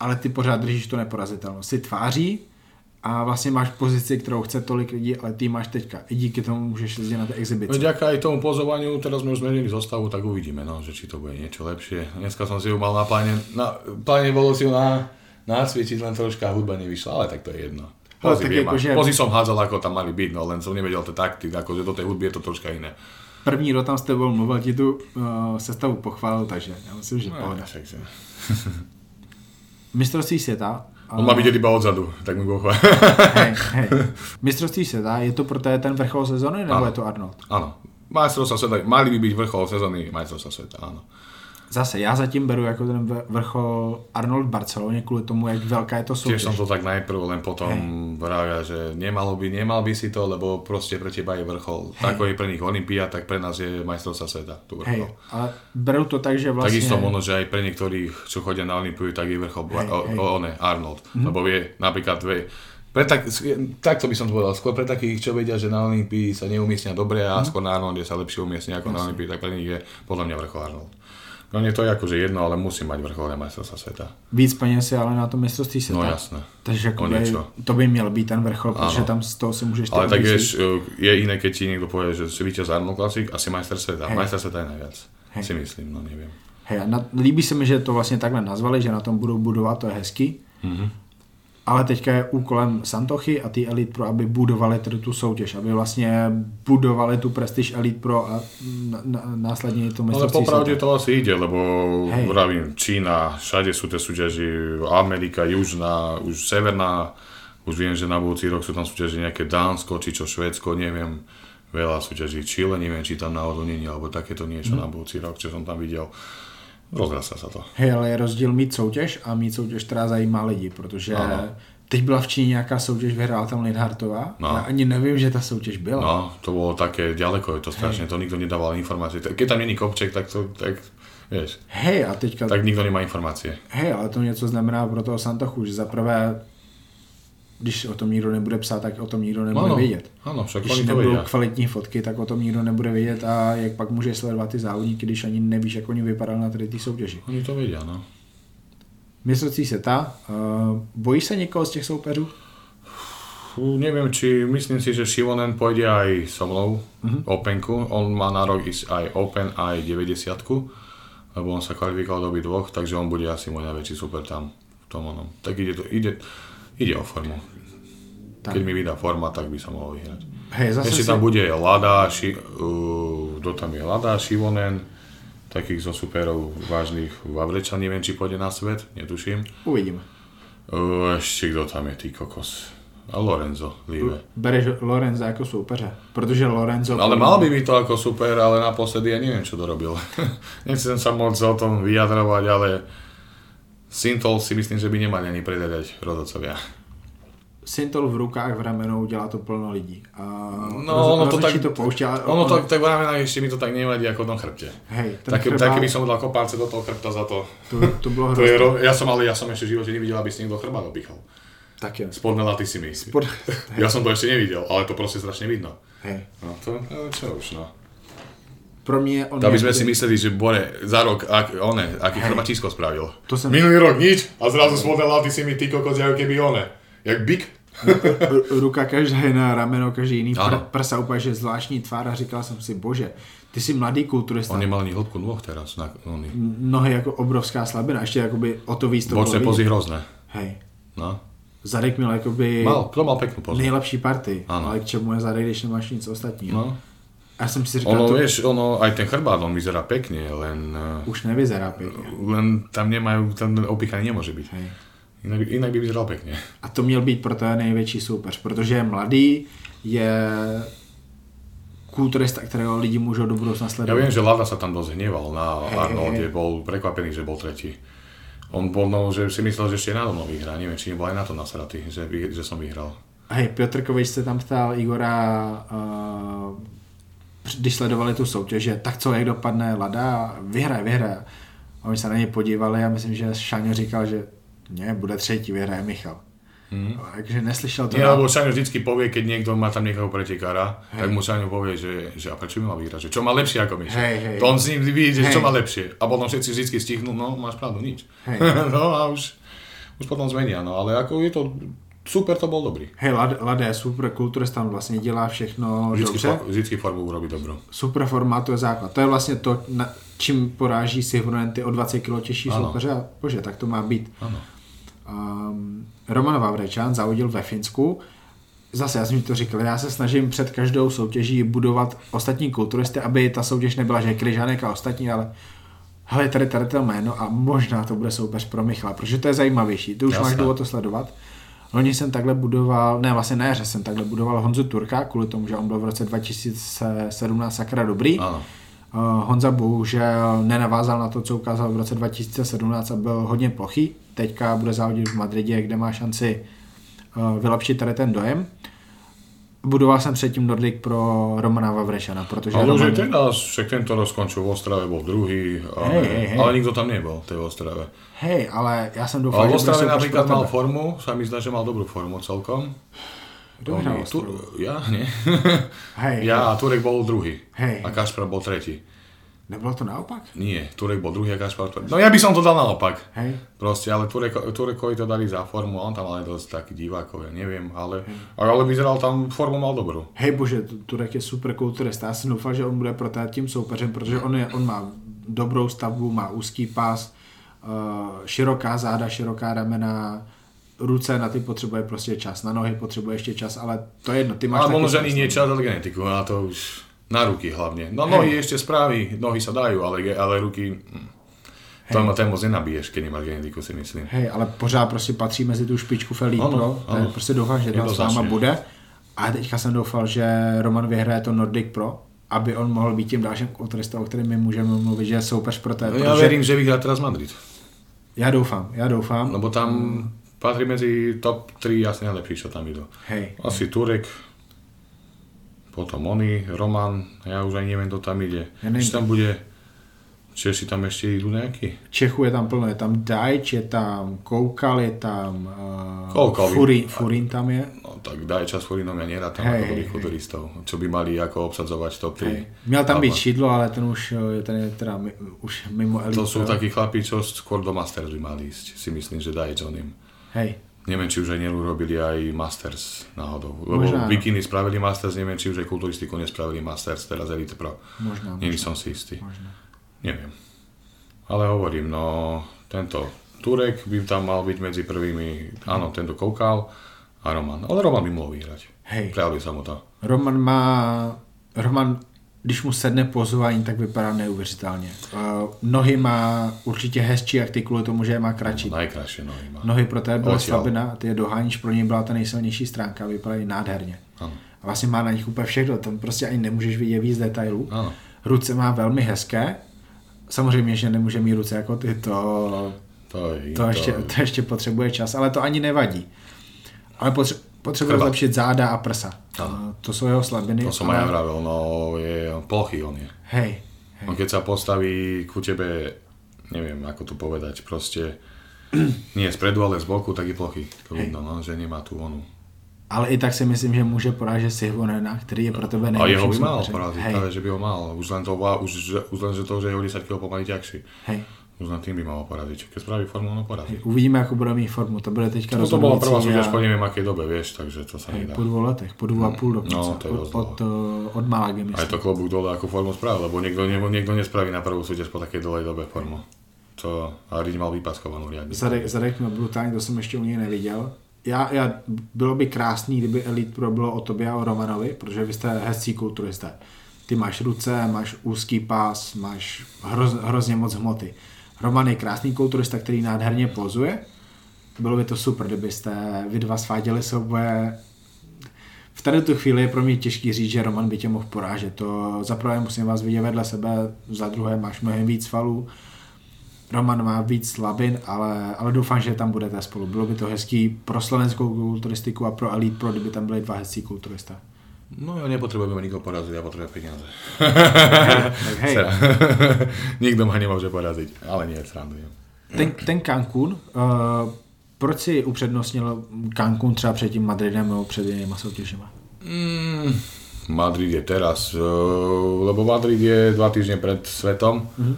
ale ty pořád držíš tu neporazitelnost. Si tváří a vlastně máš pozici, kterou chce tolik lidí, ale ty máš teďka. I díky tomu můžeš jezdit na té exibici. Vďaka aj tomu pozovaniu, teraz sme už zmenili zostavu, tak uvidíme, no, že či to bude niečo lepšie. Dneska som si ju mal na pláne, na pláne bolo si ju na, nacvičiť, len troška hudba nevyšla, ale tak to je jedno. Pozy, tak viem, akože- pozy som hádzal, ako tam mali byť, no len som nevedel tie takty, akože do tej hudby je to troška iné. První, kdo tam s tebou mluvil, ti tu uh, sestavu pochválil, takže já myslím, že No, pohoda. (laughs) Mistrovství světa. On ma videl iba odzadu, tak hej, hej. (laughs) Mistrovství světa, je to pro tebe ten vrchol sezóny, nebo Áno. je to Arnold? Áno, majstrovstvá sveta, mali by byť vrchol sezóny majstrovstvá sveta, áno. Zase, já zatím beru jako ten vrchol Arnold v Barceloně kvůli tomu, jak velká je to Tiež soutěž. som to tak najprv, len potom vravia, že nemalo by, nemal by si to, lebo proste pre teba je vrchol. Tako je pre nich Olympia, tak pre nás je majstrovstvá sveta, tu vrchol. ale beru to tak, že vlastně... Takisto možno, že aj pre niektorých, čo chodia na Olympiu, tak je vrchol Hej, o, hej. o, one, Arnold. Lebo vie, napríklad vie, pre tak, takto by som povedal, skôr pre takých, čo vedia, že na Olympii sa neumiestnia dobre a skôr na Arnolde sa lepšie umiestnia ako na Olympii, tak pre nich je podľa mňa vrchol Arnold. No nie to je akože jedno, ale musí mať vrcholné majstrovstvá sveta. Víc peněz je ale na tom mistrovství světa. No jasné. Takže jako by, to by měl být ten vrchol, protože Áno. tam z toho si můžeš... Ale tak vieš, je iné, keď ti niekto povie, že si víťaz Arnold Classic, asi majster sveta. Hej. Majster sveta je najviac. Hej. Si myslím, no neviem. Hej, a na, líbí se mi, že to vlastně takhle nazvali, že na tom budou budovat, to je hezký. Mhm. Ale teďka je úkolem Santochy a ty Elite Pro, aby budovali tady tu soutěž, aby vlastně budovali tu prestiž Elite Pro a následně to Ale mistrovství popravde světa. to asi ide, lebo Hej. vravím, Čína, všade sú tie súťaži, Amerika, Južná, už Severná, už viem, že na budúci rok sú tam súťaži nejaké Dánsko, či čo Švédsko, neviem, veľa súťaží Chile, neviem, či tam náhodou není, alebo takéto niečo Mhm. na budúci rok, čo som tam videl. Rozrasta sa to. Hej, ale je rozdíl mít soutěž a mít soutěž, která zajímá lidi, protože Ano. Teď byla v Číně nějaká soutěž, vyhrála tam Lidhartová. No. Já ani nevím, že ta soutěž byla. No, to bolo také ďaleko, je to strašne, to nikto nedával informácie. Keď tam není kopček, tak to, tak, vieš, Hej, a teďka... tak nikto nemá informácie. Hej, ale to něco znamená pro toho Santochu, že zaprvé, když o tom nikdo nebude psát, tak o tom nikdo nebude Áno, vědět. áno, však Když nebudou vedia. kvalitní fotky, tak o tom nikdo nebude vědět a jak pak můžeš sledovat ty závodníky, když ani nevíš, jak oni vypadali na tady té soutěži. Oni to vedia, no. Mistrovství světa, uh, bojíš se někoho z těch soupeřů? Neviem, či myslím si, že Šivonen pôjde aj so mnou Mhm. Openku. On má na rok ísť aj Open, aj 90 lebo on sa kvalifikoval do dvoch, takže on bude asi môj najväčší super tam v tom onom. Tak ide, to, ide, ide o formu. Tak. Keď mi vydá forma, tak by som mohol vyhrať. Hej, zase Ešte si... tam bude Lada, ši, uh, kto tam je Lada, Šivonen, takých zo superov vážnych Vavreča, neviem, či pôjde na svet, netuším. Uvidíme. Uh, ešte kto tam je, ty kokos. A Lorenzo, Live. Bereš Lorenza jako soupeře, protože Lorenzo... Ale mal by byť to ako super, ale naposledy ja neviem, čo dorobil. (laughs) Nechcem sa moc o tom vyjadrovať, ale Sintol si myslím, že by nemali ani predvedať rozhodcovia. Sintol v rukách, v ramenou dělá to plno lidí. A No, ono to tak, to pouští, ale ono to tak v ešte mi to tak nevadí ako na chrbte. Hej, ten Také, chrbát, také by som dal kopálce do toho chrbta za to. to, to bylo (laughs) To je, ja som ale ja som ešte v živote nevidel, aby si niekto chrbát opichal. Tak jo. Spodné laty si mi. Spod... (laughs) Ja som to ešte nevidel, ale to proste strašne vidno. Hej. No to, ale čo už no. Pro mě on Aby je sme si mysleli, že Bore za rok, ak, one, aký chrbačisko spravil. To jsem- Minulý rok nič a zrazu spodné laty si mi ty kokos, ako keby one. Jak bik. Ruka každá jiná, rameno každý jiný, pr- prsa úplně, že zvláštní tvár a říkal jsem si, bože, ty jsi mladý kulturista, On nemal ani hĺbku nôh teraz. Na, ony. nohy jako obrovská slabina, ještě jakoby o to víc to Bočné bylo pozy hrozné. Hej, No. zadek měl jakoby Mal, to mal peknú pozu. nejlepší party, Ano. ale k čemu je zadek, když nemáš nic ostatního. No. A já jsem si říkal, Ono, to vieš, ono, aj ten chrbát, on vyzerá pekne, len, eh, už nevyzerá pěkně. len tam nemajú, tam opichaný nemôže byť. Hej. Inak, inak by vyzeral pekne. A to měl být pro to největší soupeř, protože je mladý, je kulturista, kterého lidi můžou do budoucna Ja sledovat. viem, že Lada sa tam dosť hneval na Hej, Arnolde, hej. bol prekvapený, že bol tretí. On bol, no, že si myslel, že ešte nado mnou vyhrá, neviem, či nebol aj na to nasratý, že, že som vyhral. Hej, Piotr Kovič se tam ptal Igora, uh, když sledovali tu soutěž, že tak co, jak dopadne Lada, vyhraje, vyhraje. A oni se na něj podívali a myslím, že Šaňo říkal, že ne, bude třetí, vyhraje Michal. Mhm. Takže neslyšel to. Nie, lebo Šaňo vždycky povie, keď niekto má tam niekoho pretekára, tak mu Šaňo povie, že, že a prečo by mal vyhrať, že čo má lepšie ako my. Hej, hej. To on s ním vidí, že Hej. čo má lepšie. A potom všetci vždycky stihnú, no máš pravdu, nič. Hej. (laughs) no a už, už potom zmenia, no ale ako je to, super to bol dobrý. Hej, je super kulturista, on vlastně dělá všechno Vždycky, dobře. for, vždycky formu urobí dobrú. Super forma, to je základ. To je vlastně to, na, čím poráží Sihvonen ty o 20 kg těžší soupeře. Bože, tak to má být. Um, Roman Vavrečan zavodil ve Finsku. Zase, já jsem to říkal, já se snažím před každou soutěží budovat ostatní kulturisty, aby ta soutěž nebyla, že je Kryžánek a ostatní, ale hele, tady tady to jméno a možná to bude soupeř pro Michala, protože to je zajímavější, ty už Jasné. máš důvod to sledovat. Loni jsem takhle budoval, ne vlastně na jaře jsem takhle budoval Honzu Turka, kvůli tomu, že on byl v roce 2017 sakra dobrý. Áno. Uh, Honza bohužel nenavázal na to, co ukázal v roce 2017 a byl hodně plochý. Teďka bude závodit v Madridě, kde má šanci uh, vylepšit tady ten dojem. Budoval jsem předtím Nordic pro Romana Vavrešana, protože Ale už Roman... aj teraz, však tento rok skončil v Ostrave, bol druhý, ale, Hej, hej, hej. ale nikto tam nebol v tej Ostrave. Hej, ale já jsem doufal, Ale že bude Ostrave napríklad mal formu, sa mi zdá, že mal dobrú formu celkom. Kto Oni- tu, ja, nie. Hej, ja a Turek bol druhý. Hej. A Kašpar bol tretí. Nebylo to naopak? Nie, Turek bol druhý a Kašpar. No ja by som to dal naopak. Hej. Proste, ale Tureko, Turekovi to dali za formu, on tam mal aj dosť taký divákov, ja neviem, ale, ale vyzeral tam, formu mal dobrú. Hej bože, tu- Turek je super kulturista. Já jsem doufal, že on bude pro tím soupeřem, protože on, je, on má dobrou stavbu, má úzký pás, uh, široká záda, široká ramena, ruce na ty potřebuje prostě čas, na nohy potřebuje ještě čas, ale to je jedno, ty máš Ale možno, ani nie čas, ale genetiku, a to už na ruky hlavne. No nohy ešte spraví, nohy sa dajú, ale, ale ruky... To ma ten moc nenabiješ, keď nemáš genetiku, si myslím. Hej, ale pořád prostě patří mezi tu špičku Felí Ano, Pro, ano. prostě doufám, že tam s náma bude. A teďka jsem doufal, že Roman vyhraje to Nordic Pro, aby on mohl být tím dalším kulturistou, o kterém my můžeme mluvit, že je soupeř pro to. Ja verím, že vyhrá teraz Madrid. Já doufám, já doufám. Lebo tam patrí medzi top 3 asi najlepších, čo tam idú. Hej. Asi Turek, potom Oni, Roman, ja už ani neviem, kto tam ide. Ja neviem. Či tam bude, Češi tam ešte idú nejaký? Čechu je tam plno, je tam Dajč, je tam Koukal, je tam uh, Koukal, Furín, Furín tam je. No tak daj čas Furinom, ja nerad tam Hej, ako dobrých kulturistov, čo by mali ako obsadzovať top 3. Hej. Měl tam Ale šidlo, ale ten už je, ten je teda už mimo elitu. To sú takí chlapí, čo skôr do Masters by mali ísť, si myslím, že daj Johnim. Hej, Neviem, či už aj nerobili aj Masters náhodou. Lebo Možná bikiny spravili Masters, neviem, či už aj kulturistiku nespravili Masters, teraz Elite Pro. možná. Není možná, som si istý. možná. Neviem. Ale hovorím, no tento Turek by tam mal byť medzi prvými, áno, tento Koukal a Roman. Ale Roman by mohol vyhrať. Hej. Prijali sa mu to. Roman má, Roman, když mu sedne pozování, tak vypadá neuvěřitelně. Uh, nohy má určitě hezčí, jak ty kvůli tomu, že je má kratší. Najkrajšie nohy má. Nohy pro tebe byla Odtiaľ. slabina, ty je doháníš, pro něj byla ta nejsilnější stránka, vypadají nádherně. Áno. A vlastně má na nich úplně všechno, tam prostě ani nemůžeš vidět víc detailů. Áno. Ruce má velmi hezké, samozřejmě, že nemůže mít ruce jako ty, to, To, je, to, ještě, to ještě potřebuje čas, ale to ani nevadí. Ale potře- potřebuje zlepšit záda a prsa. Ano. A To jsou jeho slabiny. to som aj ja vravel, no je plochý on je. Hej, hej. On keď sa postaví ku tebe, neviem ako to povedať, proste (clears throat) nie spredu, ale z boku, tak je plochý. To Hej. vidno, no, že nemá tú onu. Ale i tak si myslím, že může porážet Sihvonena, který je pro tebe A nejlepší jeho by mal práve, že by ho mal. Už len, to, už, už len že to, že je o 10 kg pomaly ťažší. hej. Už len tým by mal poraziť. Keď spraví formu, ono porazí. Uvidíme, jakou bude mít formu. To bude teďka No to bola prvá súťaž a- po neviem akej dobe, vieš, takže to sa hej, nedá. po dvou letech, po dvou a půl dokonce. No, to je od, od, eh, od Malagy, A je myslím. to klobúk dole, ako formu spravil, lebo niekto, niekto, niekto nespraví na prvú súťaž po takej dlhej dobe formu. To, a Riť mal vypaskovanú riadne. Zadek, zadek měl brutální, to jsem ještě u něj neviděl. Já, já, bylo by krásný, kdyby Elite Pro bylo o tobě a o Romanovi, protože vy jste hezcí kulturisté. Ty máš ruce, máš úzký pás, máš hroz, hrozně moc hmoty. Roman je krásný kulturista, který nádherně pozuje. Bylo by to super, kdybyste vy dva sváděli souboje. V tady tu chvíli je pro mě těžký říct, že Roman by tě mohl porážet. To za prvé musím vás vidět vedle sebe, za druhé máš mnohem víc falů. Roman má víc slabin, ale, ale doufám, že tam budete spolu. Bylo by to hezký pro slovenskou kulturistiku a pro Elite Pro, kdyby tam byli dva hezcí kulturisté. No ja nepotrebujem nikoho poraziť, ja potrebujem peniaze. Tak (laughs) hej. (laughs) Nikto ma nemôže poraziť, ale nie, srandujem. ten, ten Cancún, uh, proč si upřednostnil Cancún třeba před tím Madridem nebo před jinýma soutěžima? Mm, Madrid je teraz, eh, lebo Madrid je dva týždne pred svetom Mhm.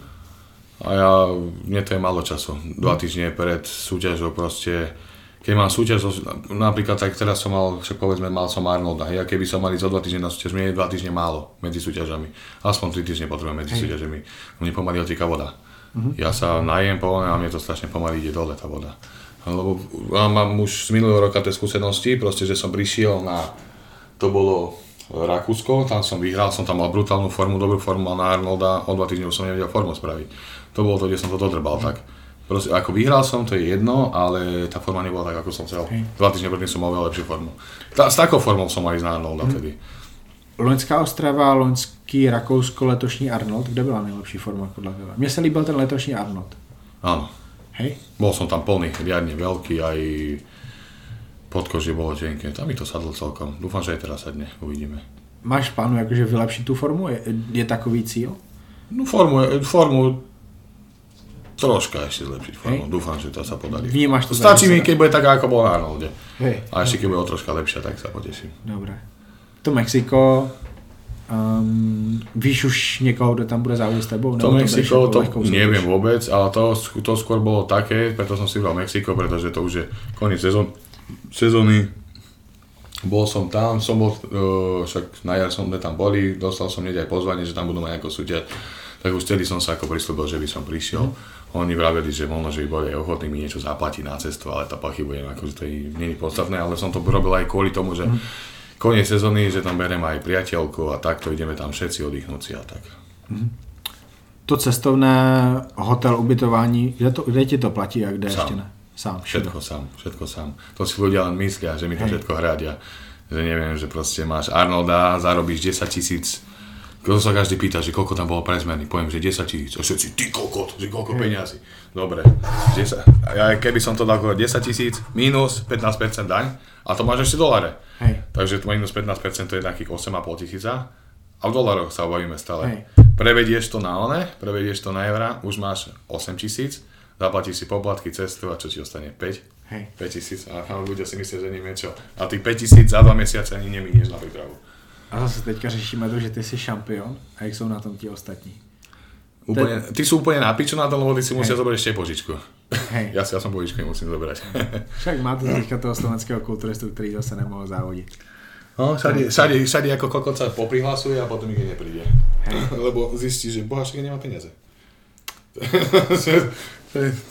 a ja, mne to je málo času. Dva týždne pred súťažou proste, keď mám súťaž, napríklad tak teraz som mal, však povedzme, mal som Arnolda, ja keby som mal ísť o dva týždne na súťaž, mne je dva týždne málo medzi súťažami. Aspoň tri týždne potrebujem medzi súťažami. Mne pomaly oteká voda. Ja sa najem po a mne to strašne pomaly ide dole tá voda. Lebo ja mám už z minulého roka tie skúsenosti, proste, že som prišiel na, to bolo Rakúsko, tam som vyhral, som tam mal brutálnu formu, dobrú formu mal na Arnolda, o dva týždne som nevedel formu spraviť. To bolo to, kde som to dodrbal tak. Proste, ako vyhral som, to je jedno, ale tá forma nebola tak, ako som chcel. Dva týždne predtým som mal veľa lepšiu formu. Ta, s takou formou som ísť na Arnolda vtedy. Loňská Ostrava, loňský Rakousko, letošní Arnold. Kde byla nejlepší forma podle tebe? Mně se líbil ten letošní Arnold. Áno, Hej? bol som tam plný, riadne veľký, aj podkožie bolo tenké. Tam mi to sadlo celkom. Dúfam, že aj teraz sadne, uvidíme. Máš v plánu jakože vylepšit tu formu? Je, je takový cíl? No formu, formu troška ešte zlepšiť formu. Hej. Dúfam, že to sa podarí. Vnímaš to Stačí mi, keď bude taká, ako bol na Arnolde. Hej. A ešte keď bude o troška lepšia, tak sa poteším. Dobré. To Mexiko, um, víš už někoho, kdo tam bude závodit s tebou? To Mexiko, to neviem vôbec, ale to, to skôr bolo také, preto som si vybral Mexiko, pretože to už je koniec sezón, sezóny. Bol som tam, som bol, uh, však na jar som tam boli, dostal som hneď aj pozvanie, že tam budú mať nejakú súťaž, tak už vtedy som sa ako prislúbil, že by som prišiel. Oni vraveli, že možno, že boli aj ochotní mi niečo zaplatiť na cestu, ale to pochybujem, akože to nie je podstatné, ale som to robil aj kvôli tomu, že koniec sezóny, že tam berem aj priateľku a takto ideme tam všetci oddychnúť si a tak. To cestovné, hotel, ubytování, kde, to, kde ti to platí a kde Sám. ještě ne? Sám, všetko. Všetko sám, všetko sám. To si ľudia len myslia, že mi to Hej. všetko hradia. Že neviem, že proste máš Arnolda, zarobíš 10 tisíc Keď sa každý pýta, že koľko tam bolo pre zmeny, poviem, že 10 tisíc. A všetci, ty koľko, že koľko peňazí. Dobre, 10, ja keby som to dal 10 tisíc, minus 15% daň, a to máš ešte dolare. Hej. Takže to minus 15% to je nejakých 8,5 tisíca. A v dolaroch sa bavíme stále. Hej. Prevedieš to na one, prevedieš to na eurá, už máš 8 tisíc, zaplatíš si poplatky, cestu a čo ti ostane? 5? Hej. 5 tisíc a ľudia si myslia, že neviem čo. A tých 5 tisíc za 2 mesiace ani neminieš na prípravu. A zase teďka řešíme to, že ty jsi šampion a jak jsou na tom ti ostatní. Úplne, ty sú úplne na piču na tom, lebo ty si musia Hej. zobrať ešte požičku. Hej. (laughs) Ja si ja som požičku nemusím zobrať. (laughs) Však máte teďka toho slovenského kulturistu, který zase nemohl závodit. No, všade, všade, všade ako kokot sa poprihlasuje a potom nikde nepríde. (laughs) Lebo zistí, že boha však nemá peniaze.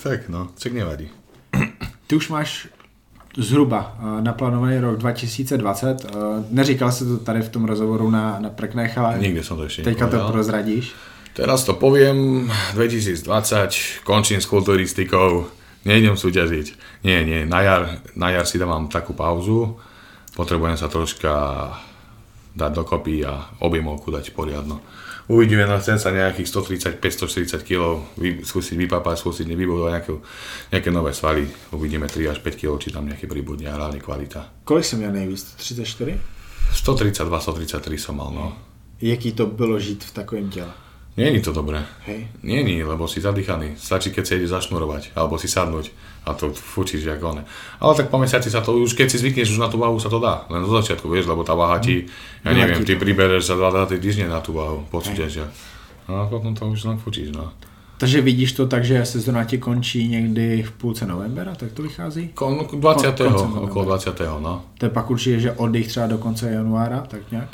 tak no, však nevadí. Ty už máš zhruba eh, naplánovaný rok 2020. Eh, Neříkal jsi to tady v tom rozhovoru na, na Preknech, ale Nikde som to ešte teďka to prozradíš. Teraz to poviem, 2020, končím s kulturistikou, nejdem súťažiť. Nie, nie, na jar, na jar si dávam takú pauzu, potrebujem sa troška dať dokopy a objemovku dať poriadno. Uvidíme, no chcem sa nejakých 135-140 kg vy, skúsiť vypapať, skúsiť vybudovať nejaké, nejaké nové svaly. Uvidíme 3 až 5 kg, či tam nejaké pribudne a hlavne kvalita. Kolik jsem měl nejvíc? 34? 132-133 som mal, no. Jaký to bylo žít v takovém těle? Není to dobré. Hej. Není, lebo si zadýchaný. Stačí, keď sa ide zašnurovať, alebo si sadnúť a to fučíš jak one. Ale tak po mesiaci sa to, už keď si zvykneš už na tú váhu, sa to dá. Len do začiatku, vieš, lebo tá váha ti, ja Vráti neviem, ty pribereš za 2 týždne na tú váhu, po súťažiach. No a potom to už len fučíš, no. Takže vidíš to tak, že sezona ti končí někdy v půlce novembra, tak to vychází? Kon, 20. Kon- okolo 20. no. To je pak určitě, že oddych třeba do konce januára, tak nějak.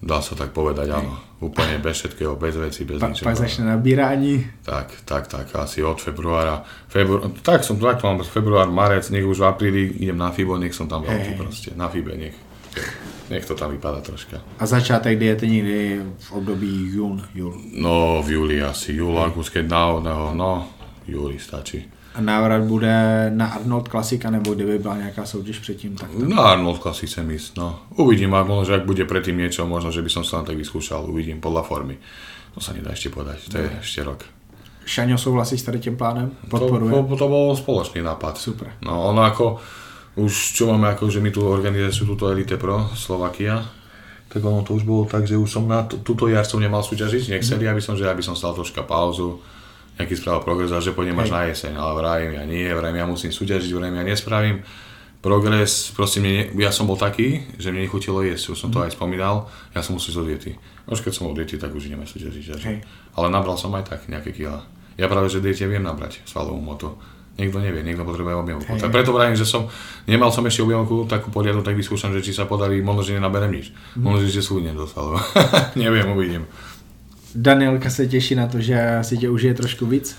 Dá sa tak povedať, áno. Úplne bez všetkého, bez veci, bez Pa, ničoho. pak začne nabírání. Tak, tak, tak, asi od februára. Febru... Tak som tak mám február, marec, nech už v apríli idem na FIBO, nech som tam veľký Hej. proste. Na FIBE, nech, nech to tam vypadá troška. A začátek diety někdy v období jún, jul. No, v júli asi, júl, august, keď náhodného, no, júli stačí. A návrat bude na Arnold Klasika, nebo kdyby byla nějaká soutěž předtím, tak to... Na Arnold si chcem ísť, no. Uvidím, ak možno, že ak bude predtým niečo, možno, že by som sa len tak vyskúšal, uvidím podľa formy. To sa nedá ešte povedať, to je ešte rok. Šaňo souhlasí s tady tím plánem? To, Podporuje? to, to bol spoločný nápad. Super. No ono ako, už čo máme ako, že my tu organizáciu túto Elite Pro Slovakia, tak ono to už bolo tak, že už som na t- túto jar som nemal súťažiť, nechceli, aby som, že aby som stal troška pauzu, nejaký spravil progres a že pôjdem až na jeseň, ale vravím, ja nie, vravím, ja musím súťažiť, vravím, ja nespravím progres, proste mne, ne, ja som bol taký, že mne nechutilo jesť, už som to aj spomínal, ja som musel do diety. Už keď som bol diety, tak už ideme súťažiť. Hej. Ale nabral som aj tak nejaké kila. Ja práve, že diete viem nabrať svalovú motu. Niekto nevie, niekto potrebuje objemovku. Tak preto vravím, že som, nemal som ešte objemovku takú poriadnu, tak vyskúšam, že či sa podarí, možno, že nenaberem nič. Možno, že sú nedostal. (laughs) Neviem, uvidím. Danielka se těší na to, že si tě užije trošku víc.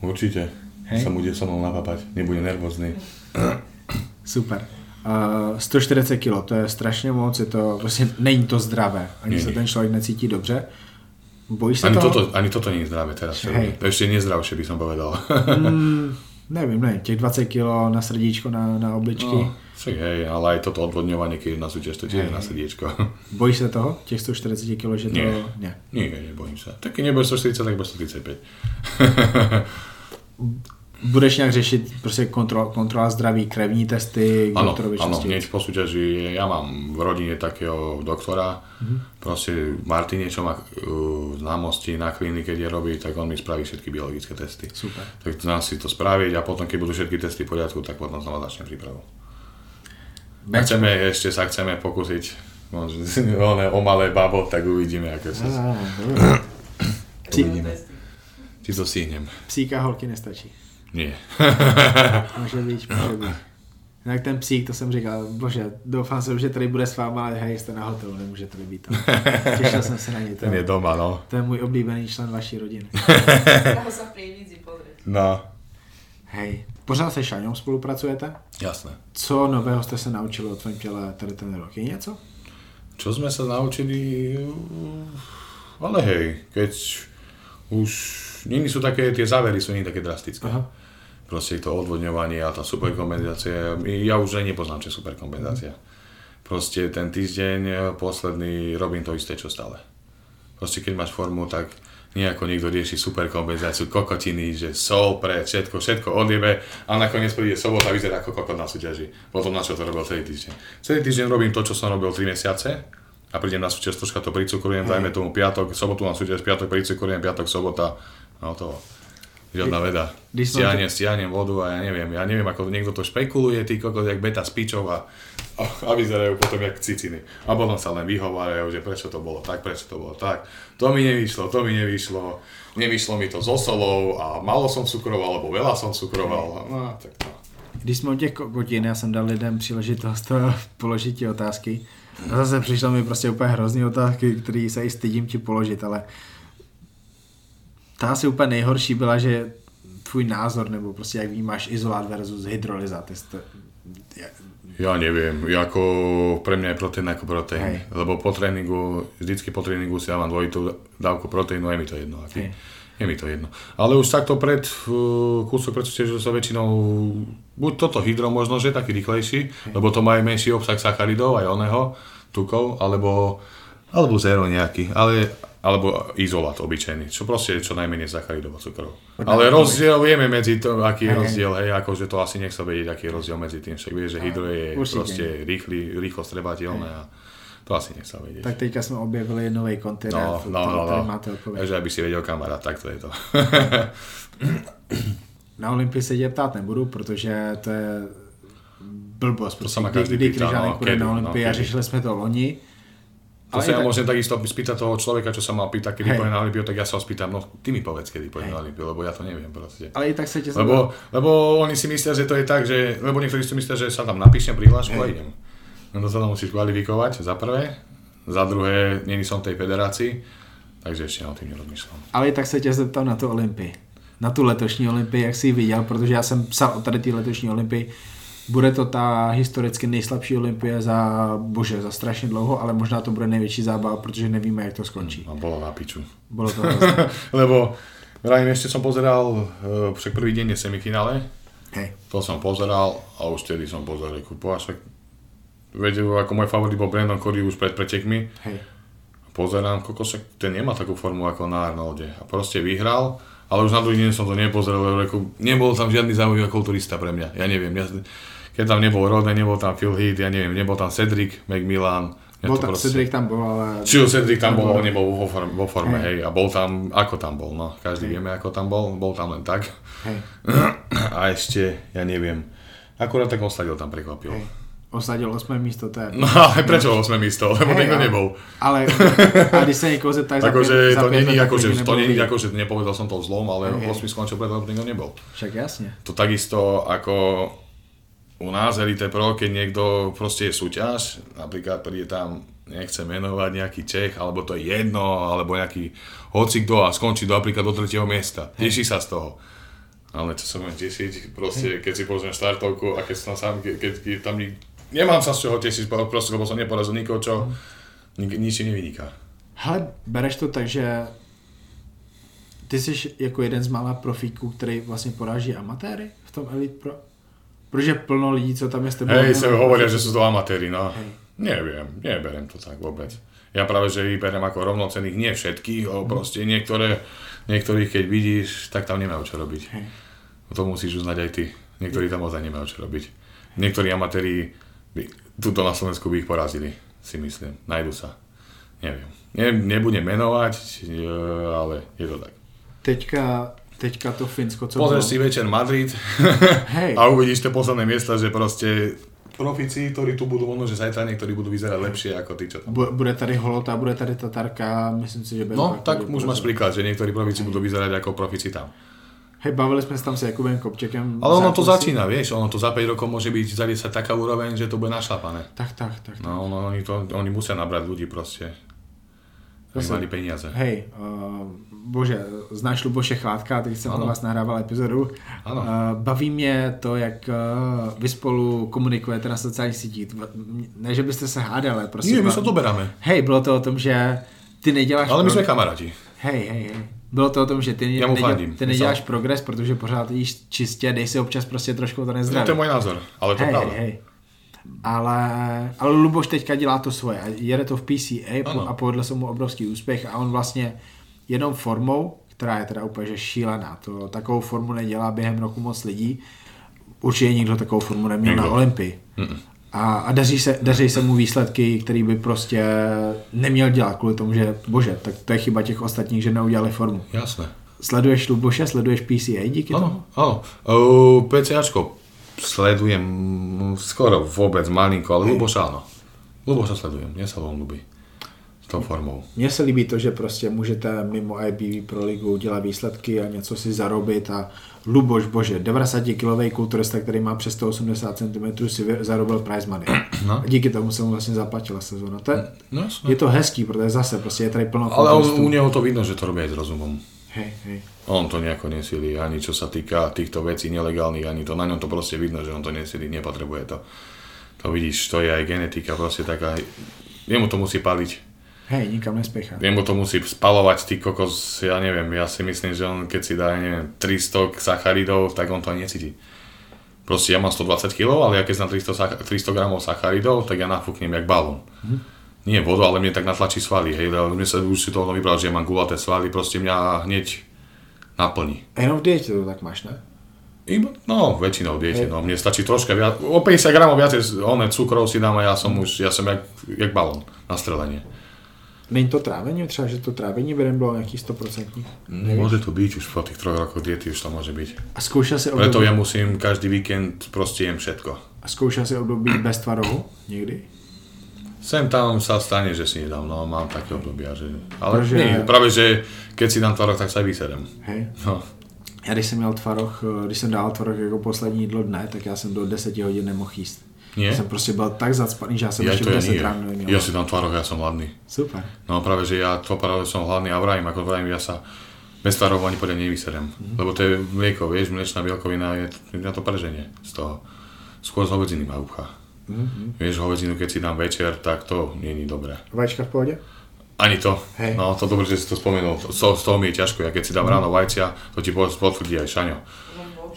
Určite. Hej. Sa bude so mnou napapať, nebude nervózny. Super. Uh, 140 kg, to je strašně moc, je to, prostě není to zdravé, ani Nie, se nie. ten člověk necítí dobře. Bojíš se Ani toho? toto, ani toto nie je zdravé teraz. Hej. Ešte nezdravšie by som povedal. Mm, (laughs) nevím, nevím, těch 20 kg na srdíčko, na, na obličky. No, však hej, ale aj toto odvodňovanie, keď na súťaž, to tiež Hej. na srdiečko. (laughs) Bojíš se toho, těch 140 kg, že to... Nie. ne. Nie, nebojím sa. Tak keď nebude 140, tak bude (laughs) 135. Budeš nějak řešit prostě kontrola, kontrola zdraví, krevní testy, áno, častěji? hneď po súťaži, ja mám v rodine takého doktora, proste Martin niečo má uh, známosti na klinike, kde robí, tak on mi spraví všetky biologické testy. Super. Tak nás si to spraviť a potom, keď budú všetky testy v poriadku, tak potom sa začne prípravu. A Beč- chceme, ešte sa chceme pokúsiť (laughs) one, o malé babo, tak uvidíme, ako sa... Dobré. (clears throat) Psí, Či to stihnem. psíka holky nestačí. Nie. (laughs) Může být, může být. Jak ten psík, to jsem říkal, bože, doufám jsem, že tady bude s váma, ale hej, jste na hotelu, nemůže tady být. Těšil jsem se na něj. To, Ten je doma, no. to je můj oblíbený člen vaší rodiny. (laughs) No, Hej, pořád se Šaňou spolupracujete? jasné. Co nového jste se naučili o tvém těle tady ten rok? Je něco? Čo sme sa naučili, ale hej, keď už není sú také, tie závery sú nie také drastické. Aha. Proste to odvodňovanie a tá superkompenzácia, ja už aj nepoznám, čo je superkompenzácia. Proste ten týždeň posledný robím to isté, čo stále. Proste keď máš formu, tak nejako niekto rieši super kompenzáciu, kokotiny, že sol pre všetko, všetko odjebe a nakoniec príde sobota a vyzerá ako kokot na súťaži. Potom na čo to robil celý týždeň. Celý týždeň robím to, čo som robil 3 mesiace a prídem na súťaž, troška to pricukrujem, dajme tomu piatok, sobotu na súťaž, piatok pricukrujem, piatok, sobota, no to Žiadna veda. Som Stiahnem, vodu a ja neviem, ja neviem, ako niekto to špekuluje, ty kokos, jak beta spičov a, a, a (laughs) vyzerajú potom jak ciciny. A potom sa len vyhovárajú, že prečo to bolo tak, prečo to bolo tak. To mi nevyšlo, to mi nevyšlo, nevyšlo mi to so solou a málo som cukroval, alebo veľa som cukroval. No, tak no. Když jsme u těch kokotin, já jsem dal lidem příležitost (laughs) položit ti otázky. A zase přišlo mi prostě úplně hrozný otázky, které se i stydím ti položit, ale ta asi úplně nejhorší byla, že tvůj názor, nebo prostě jak vnímáš izolát versus hydrolyza. Ty jste, Ja neviem, ako pre mňa je proteín ako proteín, Hej. lebo po tréningu, vždycky po tréningu si dávam dvojitú dávku proteínu, je mi to jedno. Aký. Hej. Je mi to jedno. Ale už takto pred, kúsok pred súťažou sa väčšinou, buď toto hydro možno, že taký rýchlejší, lebo to má aj menší obsah sacharidov, aj oného, tukov, alebo, alebo zero nejaký, ale, alebo izolát obyčajný, čo proste je čo najmenej sacharidov a cukrov. Ale rozdiel vieme medzi to, aký je rozdiel, hej, akože to asi nech sa vedieť, aký je rozdiel medzi tým, však vieš, že hydro je Určite. proste rýchly, rýchlo strebateľné a to asi nech sa vedieť. tak teďka jsme objevili nový kontinent, No, no, no, no. Takže aby si vedel kamarát, tak to je to. (laughs) Na Olympii se tě ptát nebudu, protože to je blbost. To sa ma kdy, každý kdy pýta, no, kedy, na no, Olympii a kedy. řešili jsme to loni. To Ale sa ja tak- môžem takisto spýtať toho človeka, čo sa ma pýta, kedy pôjde na Olympiu, tak ja sa ho spýtam, no ty mi povedz, kedy pôjde na Olympiu, lebo ja to neviem proste. Ale i tak se tě Lebo, lebo oni si myslia, že to je tak, že, lebo niektorí si myslia, že sa tam napíšem prihlášku a idem. No to sa tam musíš kvalifikovať, za prvé. Za druhé, není som v tej federácii, takže ešte o tým nerozmýšľam. Ale i tak se tě zeptal na tu Olympii. Na tu letošní Olympii, jak jsi ji viděl, protože já jsem psal o tady té letošní Olympii. Bude to ta historicky nejslabší Olympie za, bože, za strašně dlouho, ale možná to bude největší zábava, protože nevíme, jak to skončí. A bolo na piču. Bylo to (laughs) lebo, vrajím, ešte som pozeral, uh, však prvý deň je semifinále, Hej, To som pozeral a už vtedy som pozeral, kupo, a však vedel, ako môj favorit bol Brandon Cody už pred pretekmi. hej. Pozerám, koko, však ten nemá takú formu ako na Arnolde. A proste vyhral, ale už na druhý deň som to nepozeral, lebo nebol tam žiadny zaujímavý kulturista pre mňa. Ja neviem, ja, keď tam nebol Rodney, nebol tam Phil Heath, ja neviem, nebol tam Cedric McMillan. Ja Bol tam, Cedric tam bol, ale... Čiže Cedric tam bol, on nebol vo forme, vo forme Hej. hej. a bol tam, ako tam bol, no. Každý Hej. vieme, ako tam bol, bol tam len tak. Hej, (clears throat) A ešte, ja neviem, akurát tak Osladil tam prekvapil. hej. Osadil 8 místo, to je... No ale prečo 8 místo? Lebo Hej, niekto ale- nebol. Ale (laughs) a když se někoho zeptáš za Akože to není ako, tak že, to není ako, že nepovedal som to zlom, ale hej. 8 skončil preto, lebo nikto nebol. Však jasně. To takisto ako u nás Elite Pro, keď niekto proste je súťaž, napríklad príde tam, nechce menovať nejaký Čech, alebo to je jedno, alebo nejaký hoci kto a skončí do, napríklad do tretieho miesta. Teší sa z toho. Ale čo sa budem tešiť, proste, keď si pozriem štartovku a keď som sám, keď, keď, tam nik... nemám sa z čoho tešiť, proste, lebo som neporazil nikoho, čo nik, nič si nevyniká. Hele, bereš to tak, že ty jsi jako jeden z mála profíků, který vlastně poráží amatéry v tom Elite Pro? Protože plno lidí, co tam je s tebou... Hej, sa hovoria, že sú to amatéri, no. Hej. Neviem, neberiem to tak vôbec. Ja práve, že ich berem ako rovnocených, nie všetkých, ale proste niektoré, niektorých keď vidíš, tak tam nemajú čo robiť. Hej. To musíš uznať aj ty. Niektorí tam ozaj nemajú čo robiť. Niektorí amatéri by, tuto na Slovensku by ich porazili, si myslím. Najdu sa. Neviem. Ne, nebudem menovať, e, ale je to tak. Teďka, teďka to Finsko, co Pozrieš si večer Madrid (laughs) Hej. a uvidíš tie posledné miesta, že proste profici, ktorí tu budú, možno, že zajtra niektorí budú vyzerať lepšie ako tí, čo tam. Bu- Bude tady Holota, bude tady Tatarka, myslím si, že No, tak už máš príklad, že niektorí profici budú vyzerať ako profici tam. Hej, bavili jsme se tam s Jakubem Kopčekem. Ale ono to začína, vieš, ono to za 5 rokov môže byť za 10 taká úroveň, že to bude našlapané. Tak, tak, tak. No, no oni, to, oni musia nabrať ľudí proste. Aby mali peniaze. Hej, uh, bože, znáš Luboše Chvádka, teď jsem Ano. u vás nahrával epizodu. Ano. Uh, baví mě to, jak uh, vy spolu komunikujete na sociálních sítích. Ne, že byste se hádali, prostě... Nie, my ba- sa doberáme. Hej, bylo to o tom, že ty neděláš... Ale my pro- sme kamaráti. Hej, hej, hej. Bylo to o tom, že ty, Já mu neděl, fandím. ty neděláš progres, protože pořád jíš čistě, dej si občas prostě trošku to No, nezdraví. to je môj názor, ale to hej, pravda. hej. Ale, ale Luboš teďka dělá to svoje a jede to v PCA Ano. a povedl se mu obrovský úspěch a on vlastně jenom formou, která je teda úplně že šílená, to, takovou formu nedělá během roku moc lidí, určitě nikdo takovou formu neměl Nikdo. na Olympii. A, a daří, se, daří se mu výsledky, který by prostě neměl dělat kvůli tomu, že bože, tak to je chyba těch ostatních, že neudělali formu. Jasné. Sleduješ Luboše, sleduješ PCA díky tomu? Áno. Uh, PCAčko sledujem skoro vôbec malinko, ale Luboša áno. Luboša sledujem, mne sa veľmi ľúbi. Tou formou. Mně se líbí to, že prostě můžete mimo IBV pro ligu dělat výsledky a něco si zarobit a Luboš, bože, 90-kilový kulturista, který má přes 180 cm, si zarobil prize money. (clears throat) No. A díky tomu se mu vlastně zaplatila sezóna. To je, No, je to hezký, protože zase prostě je tady plno Ale on, u neho to vidno, že to robí aj s rozumom. Hej, hej. On to nejako nesilí, ani čo sa týka týchto vecí nelegálnych, ani to na ňom to proste vidno, že on to nesilí, nepotrebuje to. To vidíš, to je aj genetika proste taká, jemu to musí paliť, Hej, nikam nespěchá. jemu to musí spalovať, ty kokos, ja neviem, ja si myslím, že on keď si dá, neviem, 300 sacharidov, tak on to ani necíti. Proste ja mám 120 kg, ale ja keď som 300, sach- 300 gramov sacharidov, tak ja nafúknem jak balón. Nie vodu, ale mne tak natlačí svaly, hej, ale mne sa už si to vybral, že ja mám gulaté svaly, proste mňa hneď naplní. A jenom v dietě to tak máš, ne? Iba, no, väčšinou diete, no, mne stačí troška viac, o 50 gramov viacej oné cukrov si dám a ja som už, ja som jak, jak balón na strelenie. Není to trávení? Třeba, že to trávení by bylo nějaký 100%. Môže to byť, už po tých troch rokoch diety už to môže byť. A zkoušel si Preto období, ja musím každý víkend proste jem všetko. a zkoušel si období bez tvarohu někdy? Sem tam sa stane, že si nedám, no mám také obdobia, že... Ale Protože- nie, práve, že keď si dám tvarok, tak sa aj vyserem. Hej. No, Já když jsem měl tvaroh, eh, když jsem dal tvaroh jako poslední jídlo dne, tak já jsem do 10 hodin nemohl jíst. Nie? Já jsem prostě byl tak zacpaný, že Ja ještě to v je 10 nie. ráno neměl. Ja si dám tvarok, ja som hladný. Super. No práve, že ja to práve som hladný a vrajím, ako vrajím, ja sa bez tvarov ani poriadne nevyserem. Mhm. Lebo to je mlieko, vieš, mliečná bielkovina je na to preženie z toho. Skôr z hovedziny ma upchá. Mhm. Vieš, hovedzinu, keď si dám večer, tak to nie je dobré. Vajíčka v pohodě? Ani to. Hej. No, to dobre, že si to spomenul. Z toho, z toho mi je ťažko. Ja keď si dám ráno vajcia, to ti potvrdí aj Šaňo.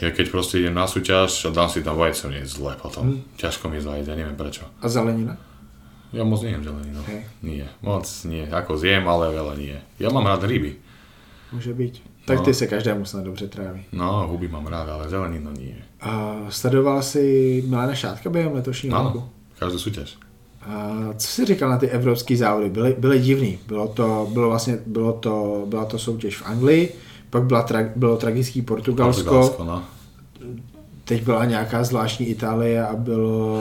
Ja keď proste idem na súťaž a dám si tam vajce, mne je zle potom. Ťažko mi je zvajiť, ja neviem prečo. A zelenina? Ja moc nejem zeleninu. Hej. Nie, moc nie. Ako zjem, ale veľa nie. Ja mám rád ryby. Může být. Tak No. ty se každému snad dobře tráví. No, huby mám rád, ale zeleninu nie. A sledoval jsi Milana Šátka během letošního roku? Každú súťaž. A co jsi říkal na ty evropské závody? Byly, byly divný. Bylo to, bylo vlastně, bylo to, byla to soutěž v Anglii, pak byla tra, bylo tragický Portugalsko, Portugalsko, no. teď byla nějaká zvláštní Itálie a bylo...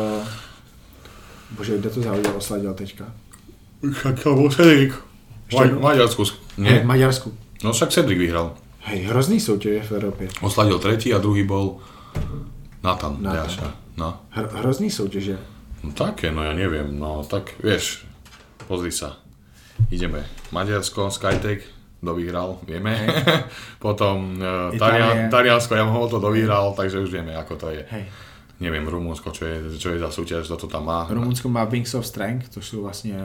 Bože, kde to závodil osladil teďka? Ešte- Ma- Maďarsku. Ne. V. Maďarsku. No však Cedric vyhral. Hej, hrozný soutěž v Evropě. Osladil tretí a druhý bol Nathan, Nathan. Jaša. No. Hr, hrozný soutěže. no také, no ja neviem, no tak vieš, pozri sa. Ideme. Maďarsko, Skytech, kto vyhral, vieme. (laughs) Potom uh. Talian, Taliansko, Yamaha to dovyhral, takže už vieme, ako to je. Hej. Neviem, Rumunsko, čo je, čo je za súťaž, kto to tam má. Rumunsko má Wings of Strength, to jsou vlastně,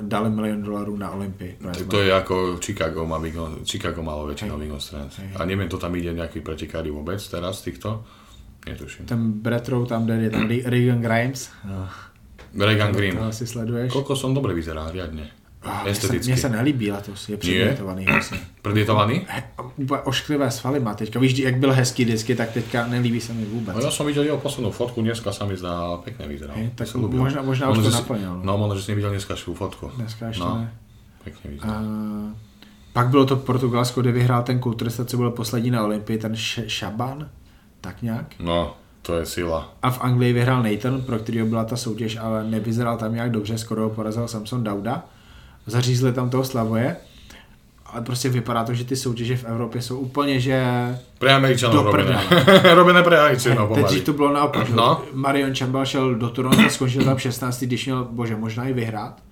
dali milion dolarů na Olympii. Tak to je ako Chicago, má Big- Chicago malo väčšinou Big Strength. A neviem, to tam ide nejaký pretekári vôbec teraz týchto? Netuším. Ten Bretrou tam jde, je tam Re- Regan Grimes. Regan To Green. asi sleduješ. Koľko som dobre vyzerá, riadne. Ah, Mně se, Esteticky. mně se nelíbí letos, je předětovaný hrozně. (clears throat) Predietovaný? He- Úplně ošklivé svaly má teďka. Víš, jak byl hezký vždycky, tak teďka nelíbí se mi vůbec. No ja som videl jeho poslednú fotku, dneska sa mi zdá pekne vyzeral. Hej, tak Sa možná- možná už to naplnil, no. No, možno, že si nevidel dneskašiu fotku. Dneska ještě no, ne. Pekne A vyzeral. pak bylo to Portugalsko, kde vyhrál ten kulturista, co byl poslední na Olympii, ten Šaban, tak nějak. No, to je sila. A v Anglii vyhrál Nathan, pro kterého byla ta soutěž, ale nevyzeral tam nějak dobře, skoro ho porazil Samson Dauda. Zařízli tam toho Slavoje, ale prostě vypadá to, že ty soutěže v Evropě jsou úplně, že... Pre Američanov robené. robené pre Američanov Teď to bylo naopak. No. Marion Čambal šel do Toronto, skončil tam 16, když měl, bože, možná i vyhrát.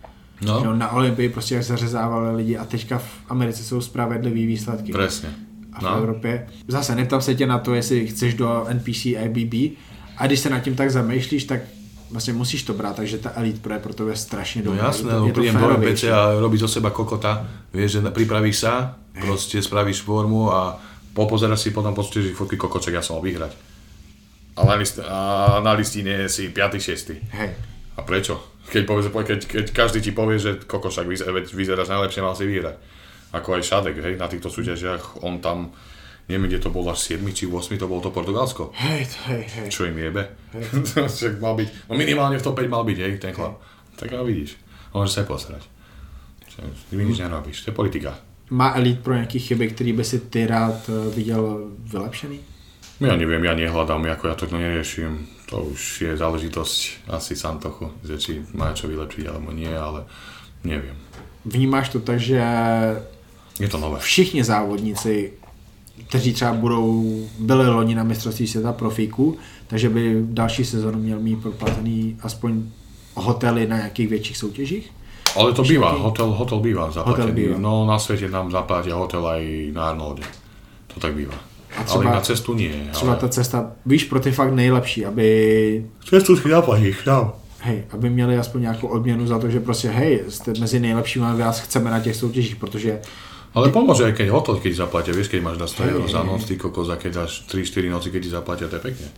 No, No. Na Olympii prostě jak zařezávali lidi a teďka v Americe jsou spravedlivý výsledky. presne. A v No. Evropě, zase neptám se tě na to, jestli chceš do NPC ABB, a když se nad tím tak zamýšlíš, tak vlastně musíš to brát, takže ta Elite Pro je pro tebe strašně No dobrá. jasné, lebo je to prídem do a robíš zo seba kokota, vieš, že pripravíš sa, proste spravíš formu a popozeraš si potom počuješ fotky kokoček, ja som mal vyhrať. A na, list, a na listine si 5. 6. Hej. A prečo? Keď, povie, keď, keď každý ti povie, že kokošak vyzerá, vyzeráš najlepšie, mal si vyhrať. Ako aj Šadek, hej, na týchto súťažiach, on tam, neviem, kde to bol až 7 či 8, to bolo to Portugalsko. Hej, hej, hej. Čo im jebe? (laughs) Však mal byť, no minimálne v top 5 mal byť, hej, ten chlap. Tak ale vidíš, môže sa posrať. Ty mi nič nerobíš, to je politika. Má Elite pro nějaký chyby, který by si ty rád eh, viděl vylepšený? Ja neviem, ja nehľadám, ako ja to neriešim. To už je záležitosť asi Santochu, že či má čo vylepšiť alebo nie, ale neviem. Vnímáš to tak, že Je to nové. všichni závodníci, kteří třeba budou, byli loni na mistrovství světa profíků, takže by další sezonu měl mít proplacený aspoň hotely na nějakých větších soutěžích? Ale to býva, Všetky- hotel, hotel býva zaplatený. býva. No na svete nám zaplatia hotel aj na Arnolde. To tak býva. A ale třeba- na cestu nie. Třeba ale... ta cesta, víš, pro ty fakt nejlepší, aby, Cestu si zaplatíš, tam. hej, aby měli aspoň nějakou odměnu za to, že prostě hej, jste mezi nejlepšími vás chceme na těch soutěžích, protože Ale pomôže aj keď hotel, keď ti zaplatia, vieš, keď máš na 100 Hej, eur za noc, ty kokos, a keď dáš 3-4 noci, keď ti zaplatia, to je pekne.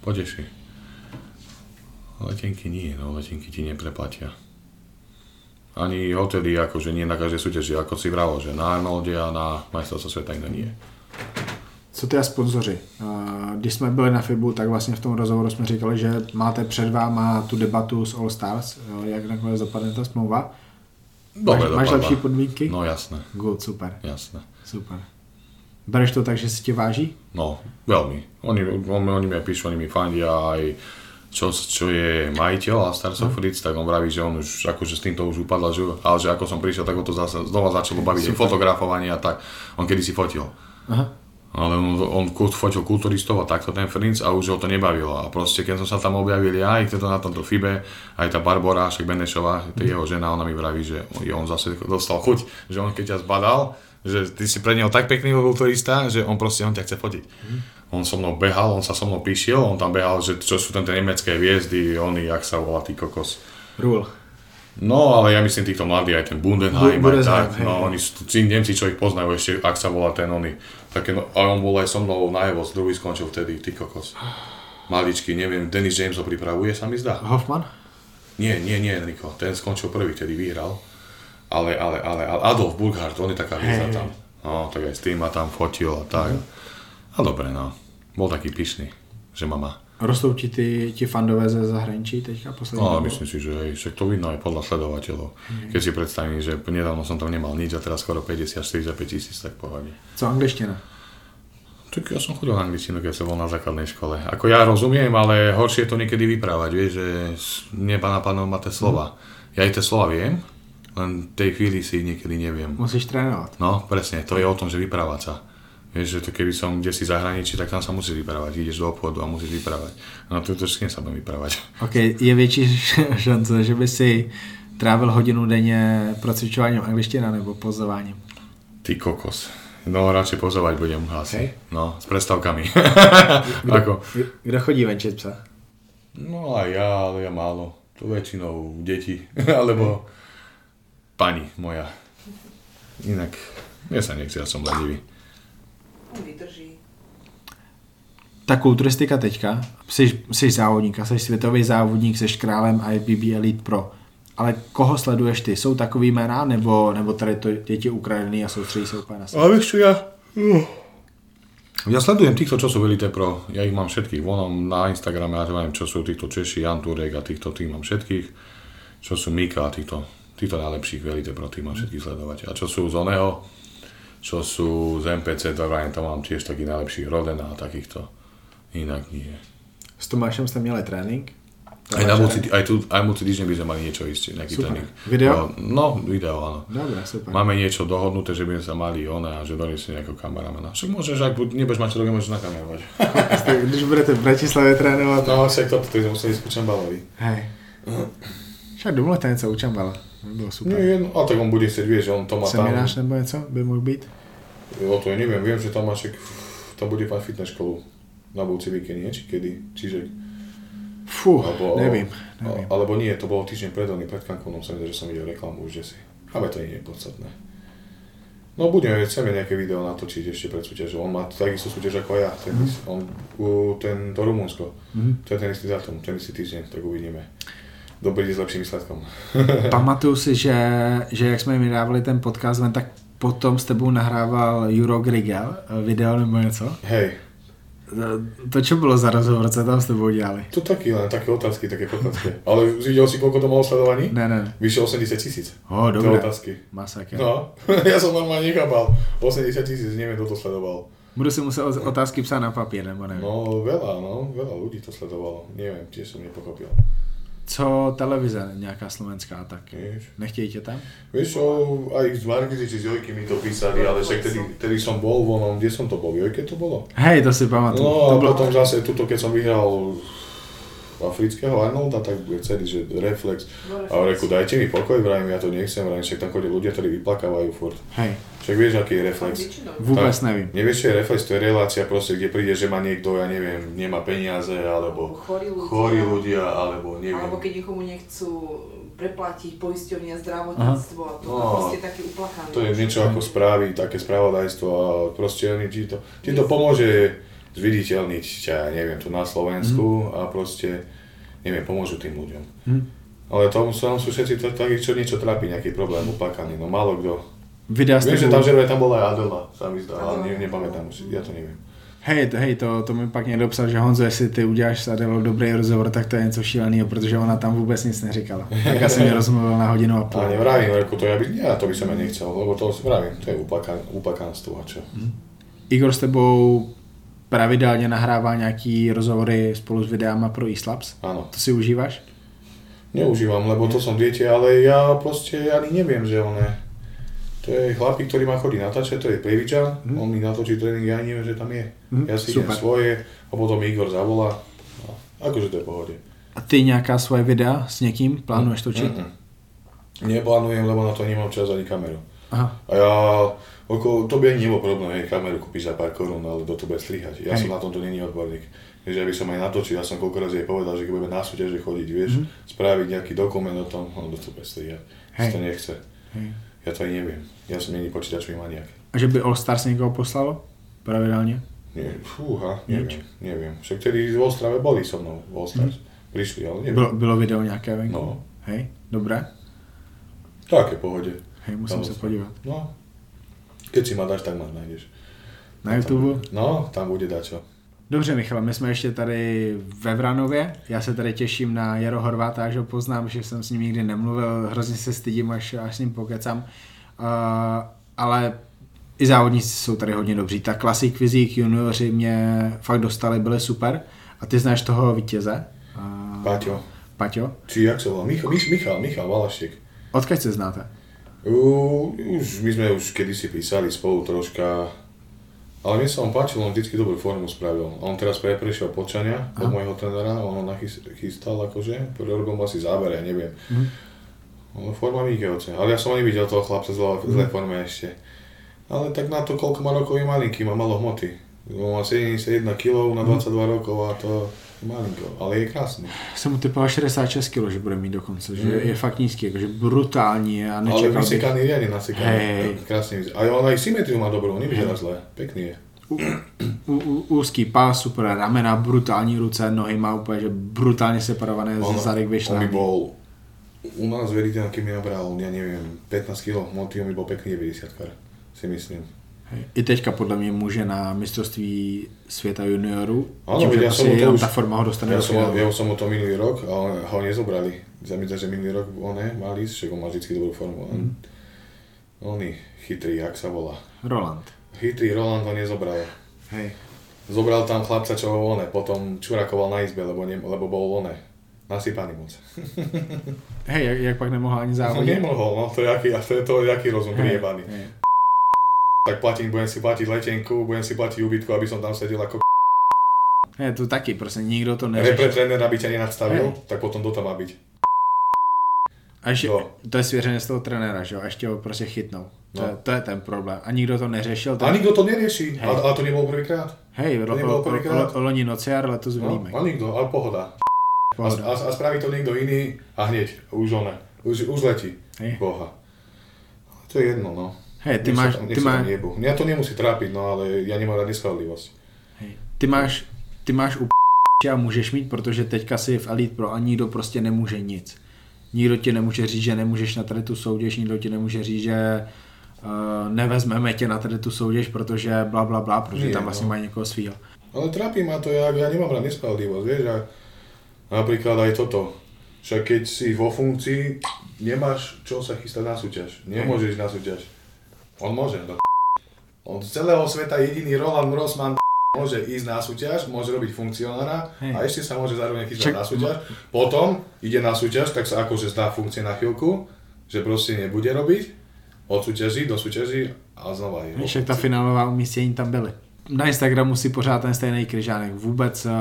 Poteší. Letenky nie, no letenky ti nepreplatia. Ani hotely, akože nie na každej súťaži, ako si vravo, že na Arnolde a na majstrovstve sveta iné nie. co ty a sponzoři? Když jsme byli na FIBu, tak vlastně v tom rozhovoru jsme říkali, že máte před váma tu debatu s All Stars, jak nakonec dopadne ta smlouva. Dobre, máš, máš lepší podmínky? No jasné, Good, super, jasné. super. Bereš to tak, že si tě váží? No, veľmi. Oni, on, oni mi píšu, oni mi fandia aj čo, čo je majiteľ a Stars of Fritz, tak on vraví, že on už akože s týmto už upadla, že, ale že ako som prišiel, tak ho to zase znova začalo baviť fotografovanie a tak. On kedy si fotil. Aha. Ale on, on fotil kulturistov a takto ten Frinc a už ho to nebavilo. A proste keď som sa tam objavil ja, aj to na tomto FIBE, aj tá Barbora, však Benešová, je jeho žena, ona mi vraví, že on zase dostal chuť, že on keď ťa zbadal, že ty si pre neho tak pekný kulturista, že on proste, on ťa chce fotiť. On so mnou behal, on sa so mnou píšiel, on tam behal, že čo sú tam tie nemecké hviezdy, oni, jak sa volá, tý kokos. Rule. No, ale ja myslím týchto mladí, aj ten Bundenheim, Bu- aj tak, hej, no hej. oni sú, tí Nemci, čo ich poznajú ešte, ak sa volá ten oný. Také, no, a on bol aj so mnou na Evo, druhý skončil vtedy, ty kokos. Maličký, neviem, Dennis James ho pripravuje, sa mi zdá. Hoffman? Nie, nie, nie, Niko, ten skončil prvý, vtedy vyhral. Ale, ale, ale, ale Adolf Burkhardt, on je taká hviezda Hej. tam. No, tak aj s tým ma tam fotil a tak. A dobre, no. Bol taký pyšný, že ma má. Rostou ti ty, ti fandové ze zahraničí teďka poslední No, dobou? myslím si, že hej, však to vidno aj podľa sledovateľov. Keď si predstavím, že nedávno som tam nemal nič a teraz skoro 50-45 tisíc, tak pohľadne. Co angličtina? Tak ja som chodil na angličtinu, keď som bol na základnej škole. Ako ja rozumiem, ale horšie je to niekedy vyprávať, vieš, že neba napadnú ma tie slova. Ja aj tie slova viem, len v tej chvíli si niekedy neviem. Musíš trénovat. No, presne, to je o tom, že vyprávať sa. Vieš, že to keby som kde si zahraničí, tak tam sa musíš vyprávať. Ideš do obchodu a musíš vyprávať. No tu to s kým sa budem vyprávať. Ok, je větší (laughs) šance, že by si trávil hodinu denně procvičováním angličtina nebo pozováním? Ty kokos. No, radšej pozovať budem asi. Hej. No, s prestávkami. (laughs) Ako? Kdo chodí venčit psa? No a ja, ale ja málo. To väčšinou deti, (laughs) alebo pani moja. Inak, mne sa nechce, ja som ledivý. On vydrží. Ta kulturistika teďka, jsi, jsi závodník, a jsi světový závodník, jsi králem IBB Elite Pro. Ale koho sleduješ ty? Jsou takový jména, nebo, nebo tady to děti ukradený a soustředí se úplně na sebe? Ale čo, ja... Ja sledujem týchto, čo sú v Elite Pro. Ja ich mám všetkých. Vonom na Instagrame, ja neviem, čo sú týchto Češi, Jan Turek a týchto tých mám všetkých. Čo sú Mika a týchto, týchto najlepších v Elite Pro, tých mám všetkých sledovať. A čo sú z Oneho, čo sú z MPC, to tam mám tiež takých najlepších Rodena a takýchto. Inak nie. S Tomášem jste měli trénink? Aj, na budúci, aj, tu, aj budúci týždeň by sme mali niečo ísť, nejaký Super. tréning. Video? No, video, áno. Dobre, super. Máme niečo dohodnuté, že by sme sa mali one a že doniesie nejakého kameramana. Však môžeš, ak buď- nebudeš mať čo robiť, môžeš nakamerovať. (laughs) Když budete v Bratislavě trénovat, No, však toto, to sme museli ísť ku Čambalovi. hej. Však domluvte něco u Čambala. By bylo super. Nie, no, a tak on bude chcieť, vieš, on to má tam. Seminář nebo něco by mohl být? Jo, to ja neviem, viem, že tam máš, však, tam bude mať fitness školu na budúci víkend, nie? Či kedy? Čiže, Fuh, alebo, nevím, a- nevím. alebo nie, to bolo týždeň pred, oný, pred Cancunom, som videl, že som videl reklamu už, že si. Ale to nie je podstatné. No budeme, chceme nejaké video natočiť ešte pred súťažou. On má takisto súťaž ako ja, tenis. Mm. On, u, ten, to Rumunsko. Mm. To je ten istý dátum, ten istý týždeň, tak uvidíme. Dobrý s lepším výsledkom. (laughs) Pamatuju si, že, že jak jsme mi dávali ten podcast ven, tak potom s tebou nahrával Juro Grigel video nebo něco. Hej, To čo bylo za rozhovor, co tam s tebou dělali? to taky len také otázky, také kokotské. Ale videl si, koľko to malo sledovaní? Ne, ne, ne. Vyše 80 tisíc. O, To dobré. otázky. Masaker. No, (laughs) ja som normálne nechápal. 80 tisíc, neviem, kto to sledoval. Budu si muset otázky psát na papír, nebo nevím. No, veľa, no, veľa ľudí to sledovalo. Neviem, tiež som nepochopil. Co televize nějaká slovenská, tak Vieš, nechtějí tě tam? vieš čo, aj z Markizy či z Jojky mi to písali, ale však tedy, tedy som bol vonom, kde som to bol, Jojke to bolo? Hej, to si pamatuju. No a potom zase tuto, keď som vyhral afrického Arnolda, tak bude celý, že reflex. A reku, dajte mi pokoj, vrajím, ja to nechcem, vrajím, však tam chodia ľudia, ktorí vyplakávajú furt. Hej, Však vieš, aký je reflex. Vůbec Tak. nevím. Nevieš, čo je reflex, to je relácia proste, kde príde, že má niekto, ja neviem, nemá peniaze, alebo Chorí ľudia. chorí ľudia, alebo neviem. Alebo keď niekomu nechcú preplatiť poisťovne a zdravotníctvo a to No. proste také uplakané. To je niečo ako správy, také spravodajstvo a proste oni ti to, ti to pomôže zviditeľniť ťa, neviem, tu na Slovensku a proste, neviem, pomôžu tým ľuďom. Hm. Ale to sú, sú všetci takí, čo niečo trápi, nejaký problém, uplakaný, no málo kto. Videa Viem, že tam, že tam bola aj Adela, sa mi zdá, ale ne, nepamätám už, ja to neviem. Hej, to, hej, to, to mi pak někdo psal, že Honzo, jestli ty uděláš s Adelou dobrý rozhovor, tak to je něco šíleného, protože ona tam vůbec nic neříkala. Tak já jsem mě rozmluvil na hodinu a půl. (laughs) A nevravím, reku, to ja by, ja to by som ja nechcel, lebo to si vravím, to je uplakan, uplakanstvo a čo. Igor s tebou pravidelně nahrává nějaký rozhovory spolu s videama pro eSlabs. Áno. To si užíváš? Neužívam, lebo to som dieťa, ale ja proste ani neviem, že on je. To je chlapík, ktorý ma chodí natáčať, to je Prievičan, Mhm. on mi natočí tréning, ja ani neviem, že tam je. Mhm, Ja si super. idem svoje a potom Igor zavolá. No, akože to je pohode. A ty nějaká svoje videa s někým plánuješ točit? Mm-mm. Neplánujem, lebo na to nemám čas ani kameru. Aha. A ja, okolo, to by ani nebol problém, hej, kameru kúpiš za pár korún, ale do to bude strihať. Ja Hej. som na tomto není odborník. Vieš, ja by som aj natočil, ja som koľko razy jej povedal, že keď budeme na súťaže chodiť, vieš, Mhm. spraviť nejaký dokument o tom, on do to bude strihať. Hej. To nechce. Hej. Ja to aj neviem. Ja som není počítačový maniak. A že by All Stars někoho poslalo? Pravidelně? Nie, fúha, neviem, neviem. Však tedy v Ostrave boli so mnou, v All Stars. Prišli, ale neviem. Bylo, bylo video nějaké venku? No. Hej, dobré? Také pohode. Hej, musím Tam se som. podívat. No. Keď si ma dáš, tak ma nájdeš. Na YouTube? No, tam bude dačo. Dobře, Michal, my jsme ještě tady ve Vranově. Já se tady těším na Jaro Horváta, až ho poznám, že jsem s ním nikdy nemluvil. Hrozně se stydím, až, až s ním pokecám. Uh, ale i závodníci jsou tady hodně dobří. Ta Classic Physique junioři mě fakt dostali, byli super. A ty znáš toho vítěze? Uh, Paťo. Paťo? Či jak sa volá? Michal, Mich, Michal, Michal Valašek. Odkud se znáte? U, už, my sme už kedysi písali spolu troška, ale mne sa on páčil, on vždycky dobrú formu spravil. On teraz pre- prešiel počania od Aha. môjho trénera, on ho nachys- chystal akože, robil asi záber, ja neviem. Mhm. On forma vynikajúca, ale ja som ani videl toho chlapca zle, v zlej forme ešte. Ale tak na to, koľko má rokov je malinký, má malo hmoty. On má 71 kg na 22 rokov a to malinko, ale je krásny. Jsem mu typoval 66 kg, že bude mít dokonce, že Mhm. je fakt nízký, jakože brutální a Ale nečekal bych. vysekaný, riadne nasekaný. Hej. Krásne vyzerá. A on aj symetriu má dobrú, nevyzerá zle. Pekný je. U, u, úzký pás, super ramena, brutální ruce, nohy má úplně, že brutálně separované On, ze zadek on vyšlený. by bol u nás veriteľ, keď mi nabral, ja neviem, 15 kg hmoty, on by bol pekný 90 kar, si myslím. I teďka podle mě může na mistrovství světa juniorů, Áno, tím, že ja som to už- ta forma ho dostane Ja som, ja som mu to minulý rok a ho nezobrali. Za mi že minulý rok on ne, mal ísť, však on má vždy dobrú formu. On, je chytrý, jak sa volá. Roland. Chytrý Roland ho nezobral. Hej. Zobral tam chlapca, čo ho one, potom čurakoval na izbe, lebo, ne, lebo bol one. Nasypaný moc. Hej, jak, jak pak nemohl ani No, závodit? nemohol, no to je aký, to je to jaký rozum Hej, priebaný. hej. Tak platím, budem si platiť letenku, budem si platiť ubytku, aby som tam sedel ako Hej, to taky, prostě nikdo to repre neřeší. tréner, aby ťa nenadstavil, Hej. tak potom to tam má byť. A ještě, No. to je svěřené z toho trenéra, že jo, a ještě ho prostě chytnou. To, No. je, to je ten problém. A nikdo to neřešil. A nikto to nerieši, Hej. ale, ale to nebolo prvýkrát. Hej, to lo, nebolo lo, prvýkrát. lo, loni nociar, letos No, Vlímek. a nikto, ale pohoda. A, Pohoda. a, a spraví to niekto iný a hneď, už one, už, už letí. Hej. Boha. To je jedno, no. Hej, ty Nech máš, sa, nech ty máš, jebu. Mňa to nemusí trápiť, no ale ja nemám rád nespravodlivosť. hej, ty máš, ty máš u a můžeš mít, protože teďka si v Elite Pro a nikdo prostě nemůže nic. Nikdo ti nemůže říct, že nemůžeš na tady tu soutěž, nikdo ti nemůže říct, že uh, nevezmeme tě na tady tu soutěž, protože bla bla bla, protože Nie, tam vlastně no. mají někoho svýho. Ale trápi ma to, ja, ja nemám rád nespravodlivosť, vieš, a napríklad aj toto. Však keď si vo funkcii, nemáš čo sa chystať na súťaž. Nemôžeš na súťaž. On môže, do On z celého sveta jediný Roland Grossman môže ísť na súťaž, môže robiť funkcionára Hej. a ešte sa môže zároveň Čak- chystať na súťaž. Potom ide na súťaž, tak sa akože zdá funkcie na chvíľku, že proste nebude robiť, odsúťaží, dosúťaží a znova je. jak ta finálová umístění tam byly. Na Instagramu si pořád ten stejný kryžánek. Vůbec uh,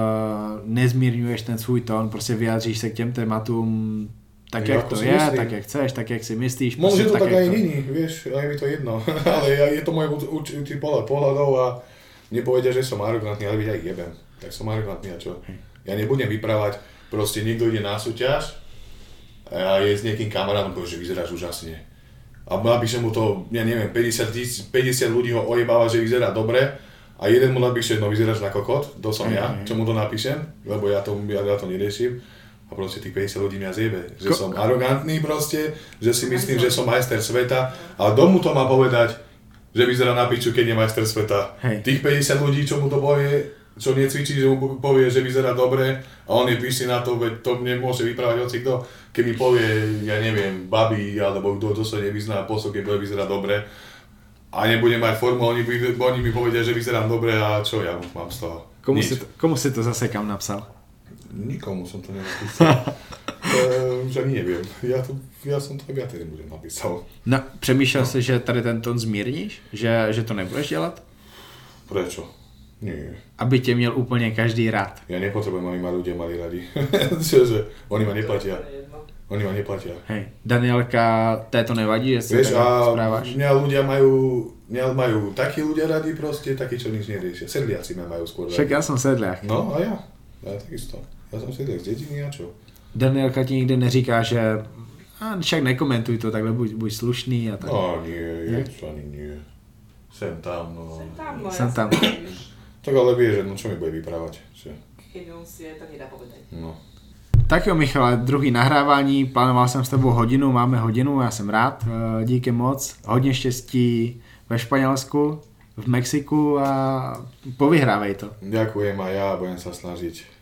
nezmírňuješ ten svůj tón, prostě vyjádříš se k těm tématům tak, Jo, jak to je, myslím. tak jak chceš, tak jak si myslíš. Môže to tak jak aj není, vieš, aj mi to jedno, (laughs) ale ja, je to môj urč- určitý pohľad pohľadov a nepovedia, že som arogantný, ale veď aj jebem. Tak som arogantný a čo? Ja nebudem vyprávať, proste niekto ide na súťaž a je s niekým kamarátom, že vyzeráš úžasne. A napíše mu to, ja neviem, 50, tisíc- 50 ľudí ho ojebáva, že vyzerá dobre a jeden mu napíše, no vyzeráš na kokot, to som ja, čo mu to napíšem, lebo ja to, ja, ja to neriešim. A proste tých 50 ľudí mňa zjebe, že Ko- som arogantný proste, že si myslím, že som majster sveta, ale kto mu to má povedať, že vyzerá na piču, keď je majster sveta. Hej. Tých 50 ľudí, čo mu to povie, čo necvičí, že mu povie, že vyzerá dobre a on je pyšný na to, veď to nemôže vyprávať hoci kto. Keď mi povie, ja neviem, babi alebo kto, kto sa nevyzná, posok, keď bude vyzerá dobre a nebude mať formu, oni, oni mi povedia, že vyzerám dobre a čo ja mám z toho? Komu Nič. si, to, komu si to zase kam napsal? Nikomu som to nenapísal. (laughs) už ani neviem. Ja, to, ja som to viacej nebudem napísal. No, přemýšlel jsi, že tady ten tón zmírníš? Že, že to nebudeš dělat? Prečo? Nie. Aby tě měl úplně každý rád. Ja nepotrebujem, aby ma ľudia mali radi. (laughs) Čože? Oni ma neplatia. Oni ma neplatia. Hej, Danielka, to nevadí, že se Vieš, a správáš? mňa ľudia majú, mňa majú takí ľudia radi proste, takí, čo nič neriešia. Sedliaci ma majú skôr Však radi. já jsem sedlák. No a ja. Ja takisto. Ja som sedliak z dediny a čo? Danielka ti nikdy neříká, že a však nekomentuj to, takhle buď, buď slušný a tak. No nie, Nie? je to ani nie. Sem tam, no. Sem tam, no Sem tam. Tak ale vie, že no čo mi bude vyprávať. Že? Keď on si aj tak nedá povedať. No. Tak jo, Michale, druhý nahrávání, plánoval jsem s tebou hodinu, máme hodinu, já jsem rád, eh, díky moc, hodně štěstí ve Španělsku, v Mexiku a povyhrávej to. Ďakujem a ja budem sa snažiť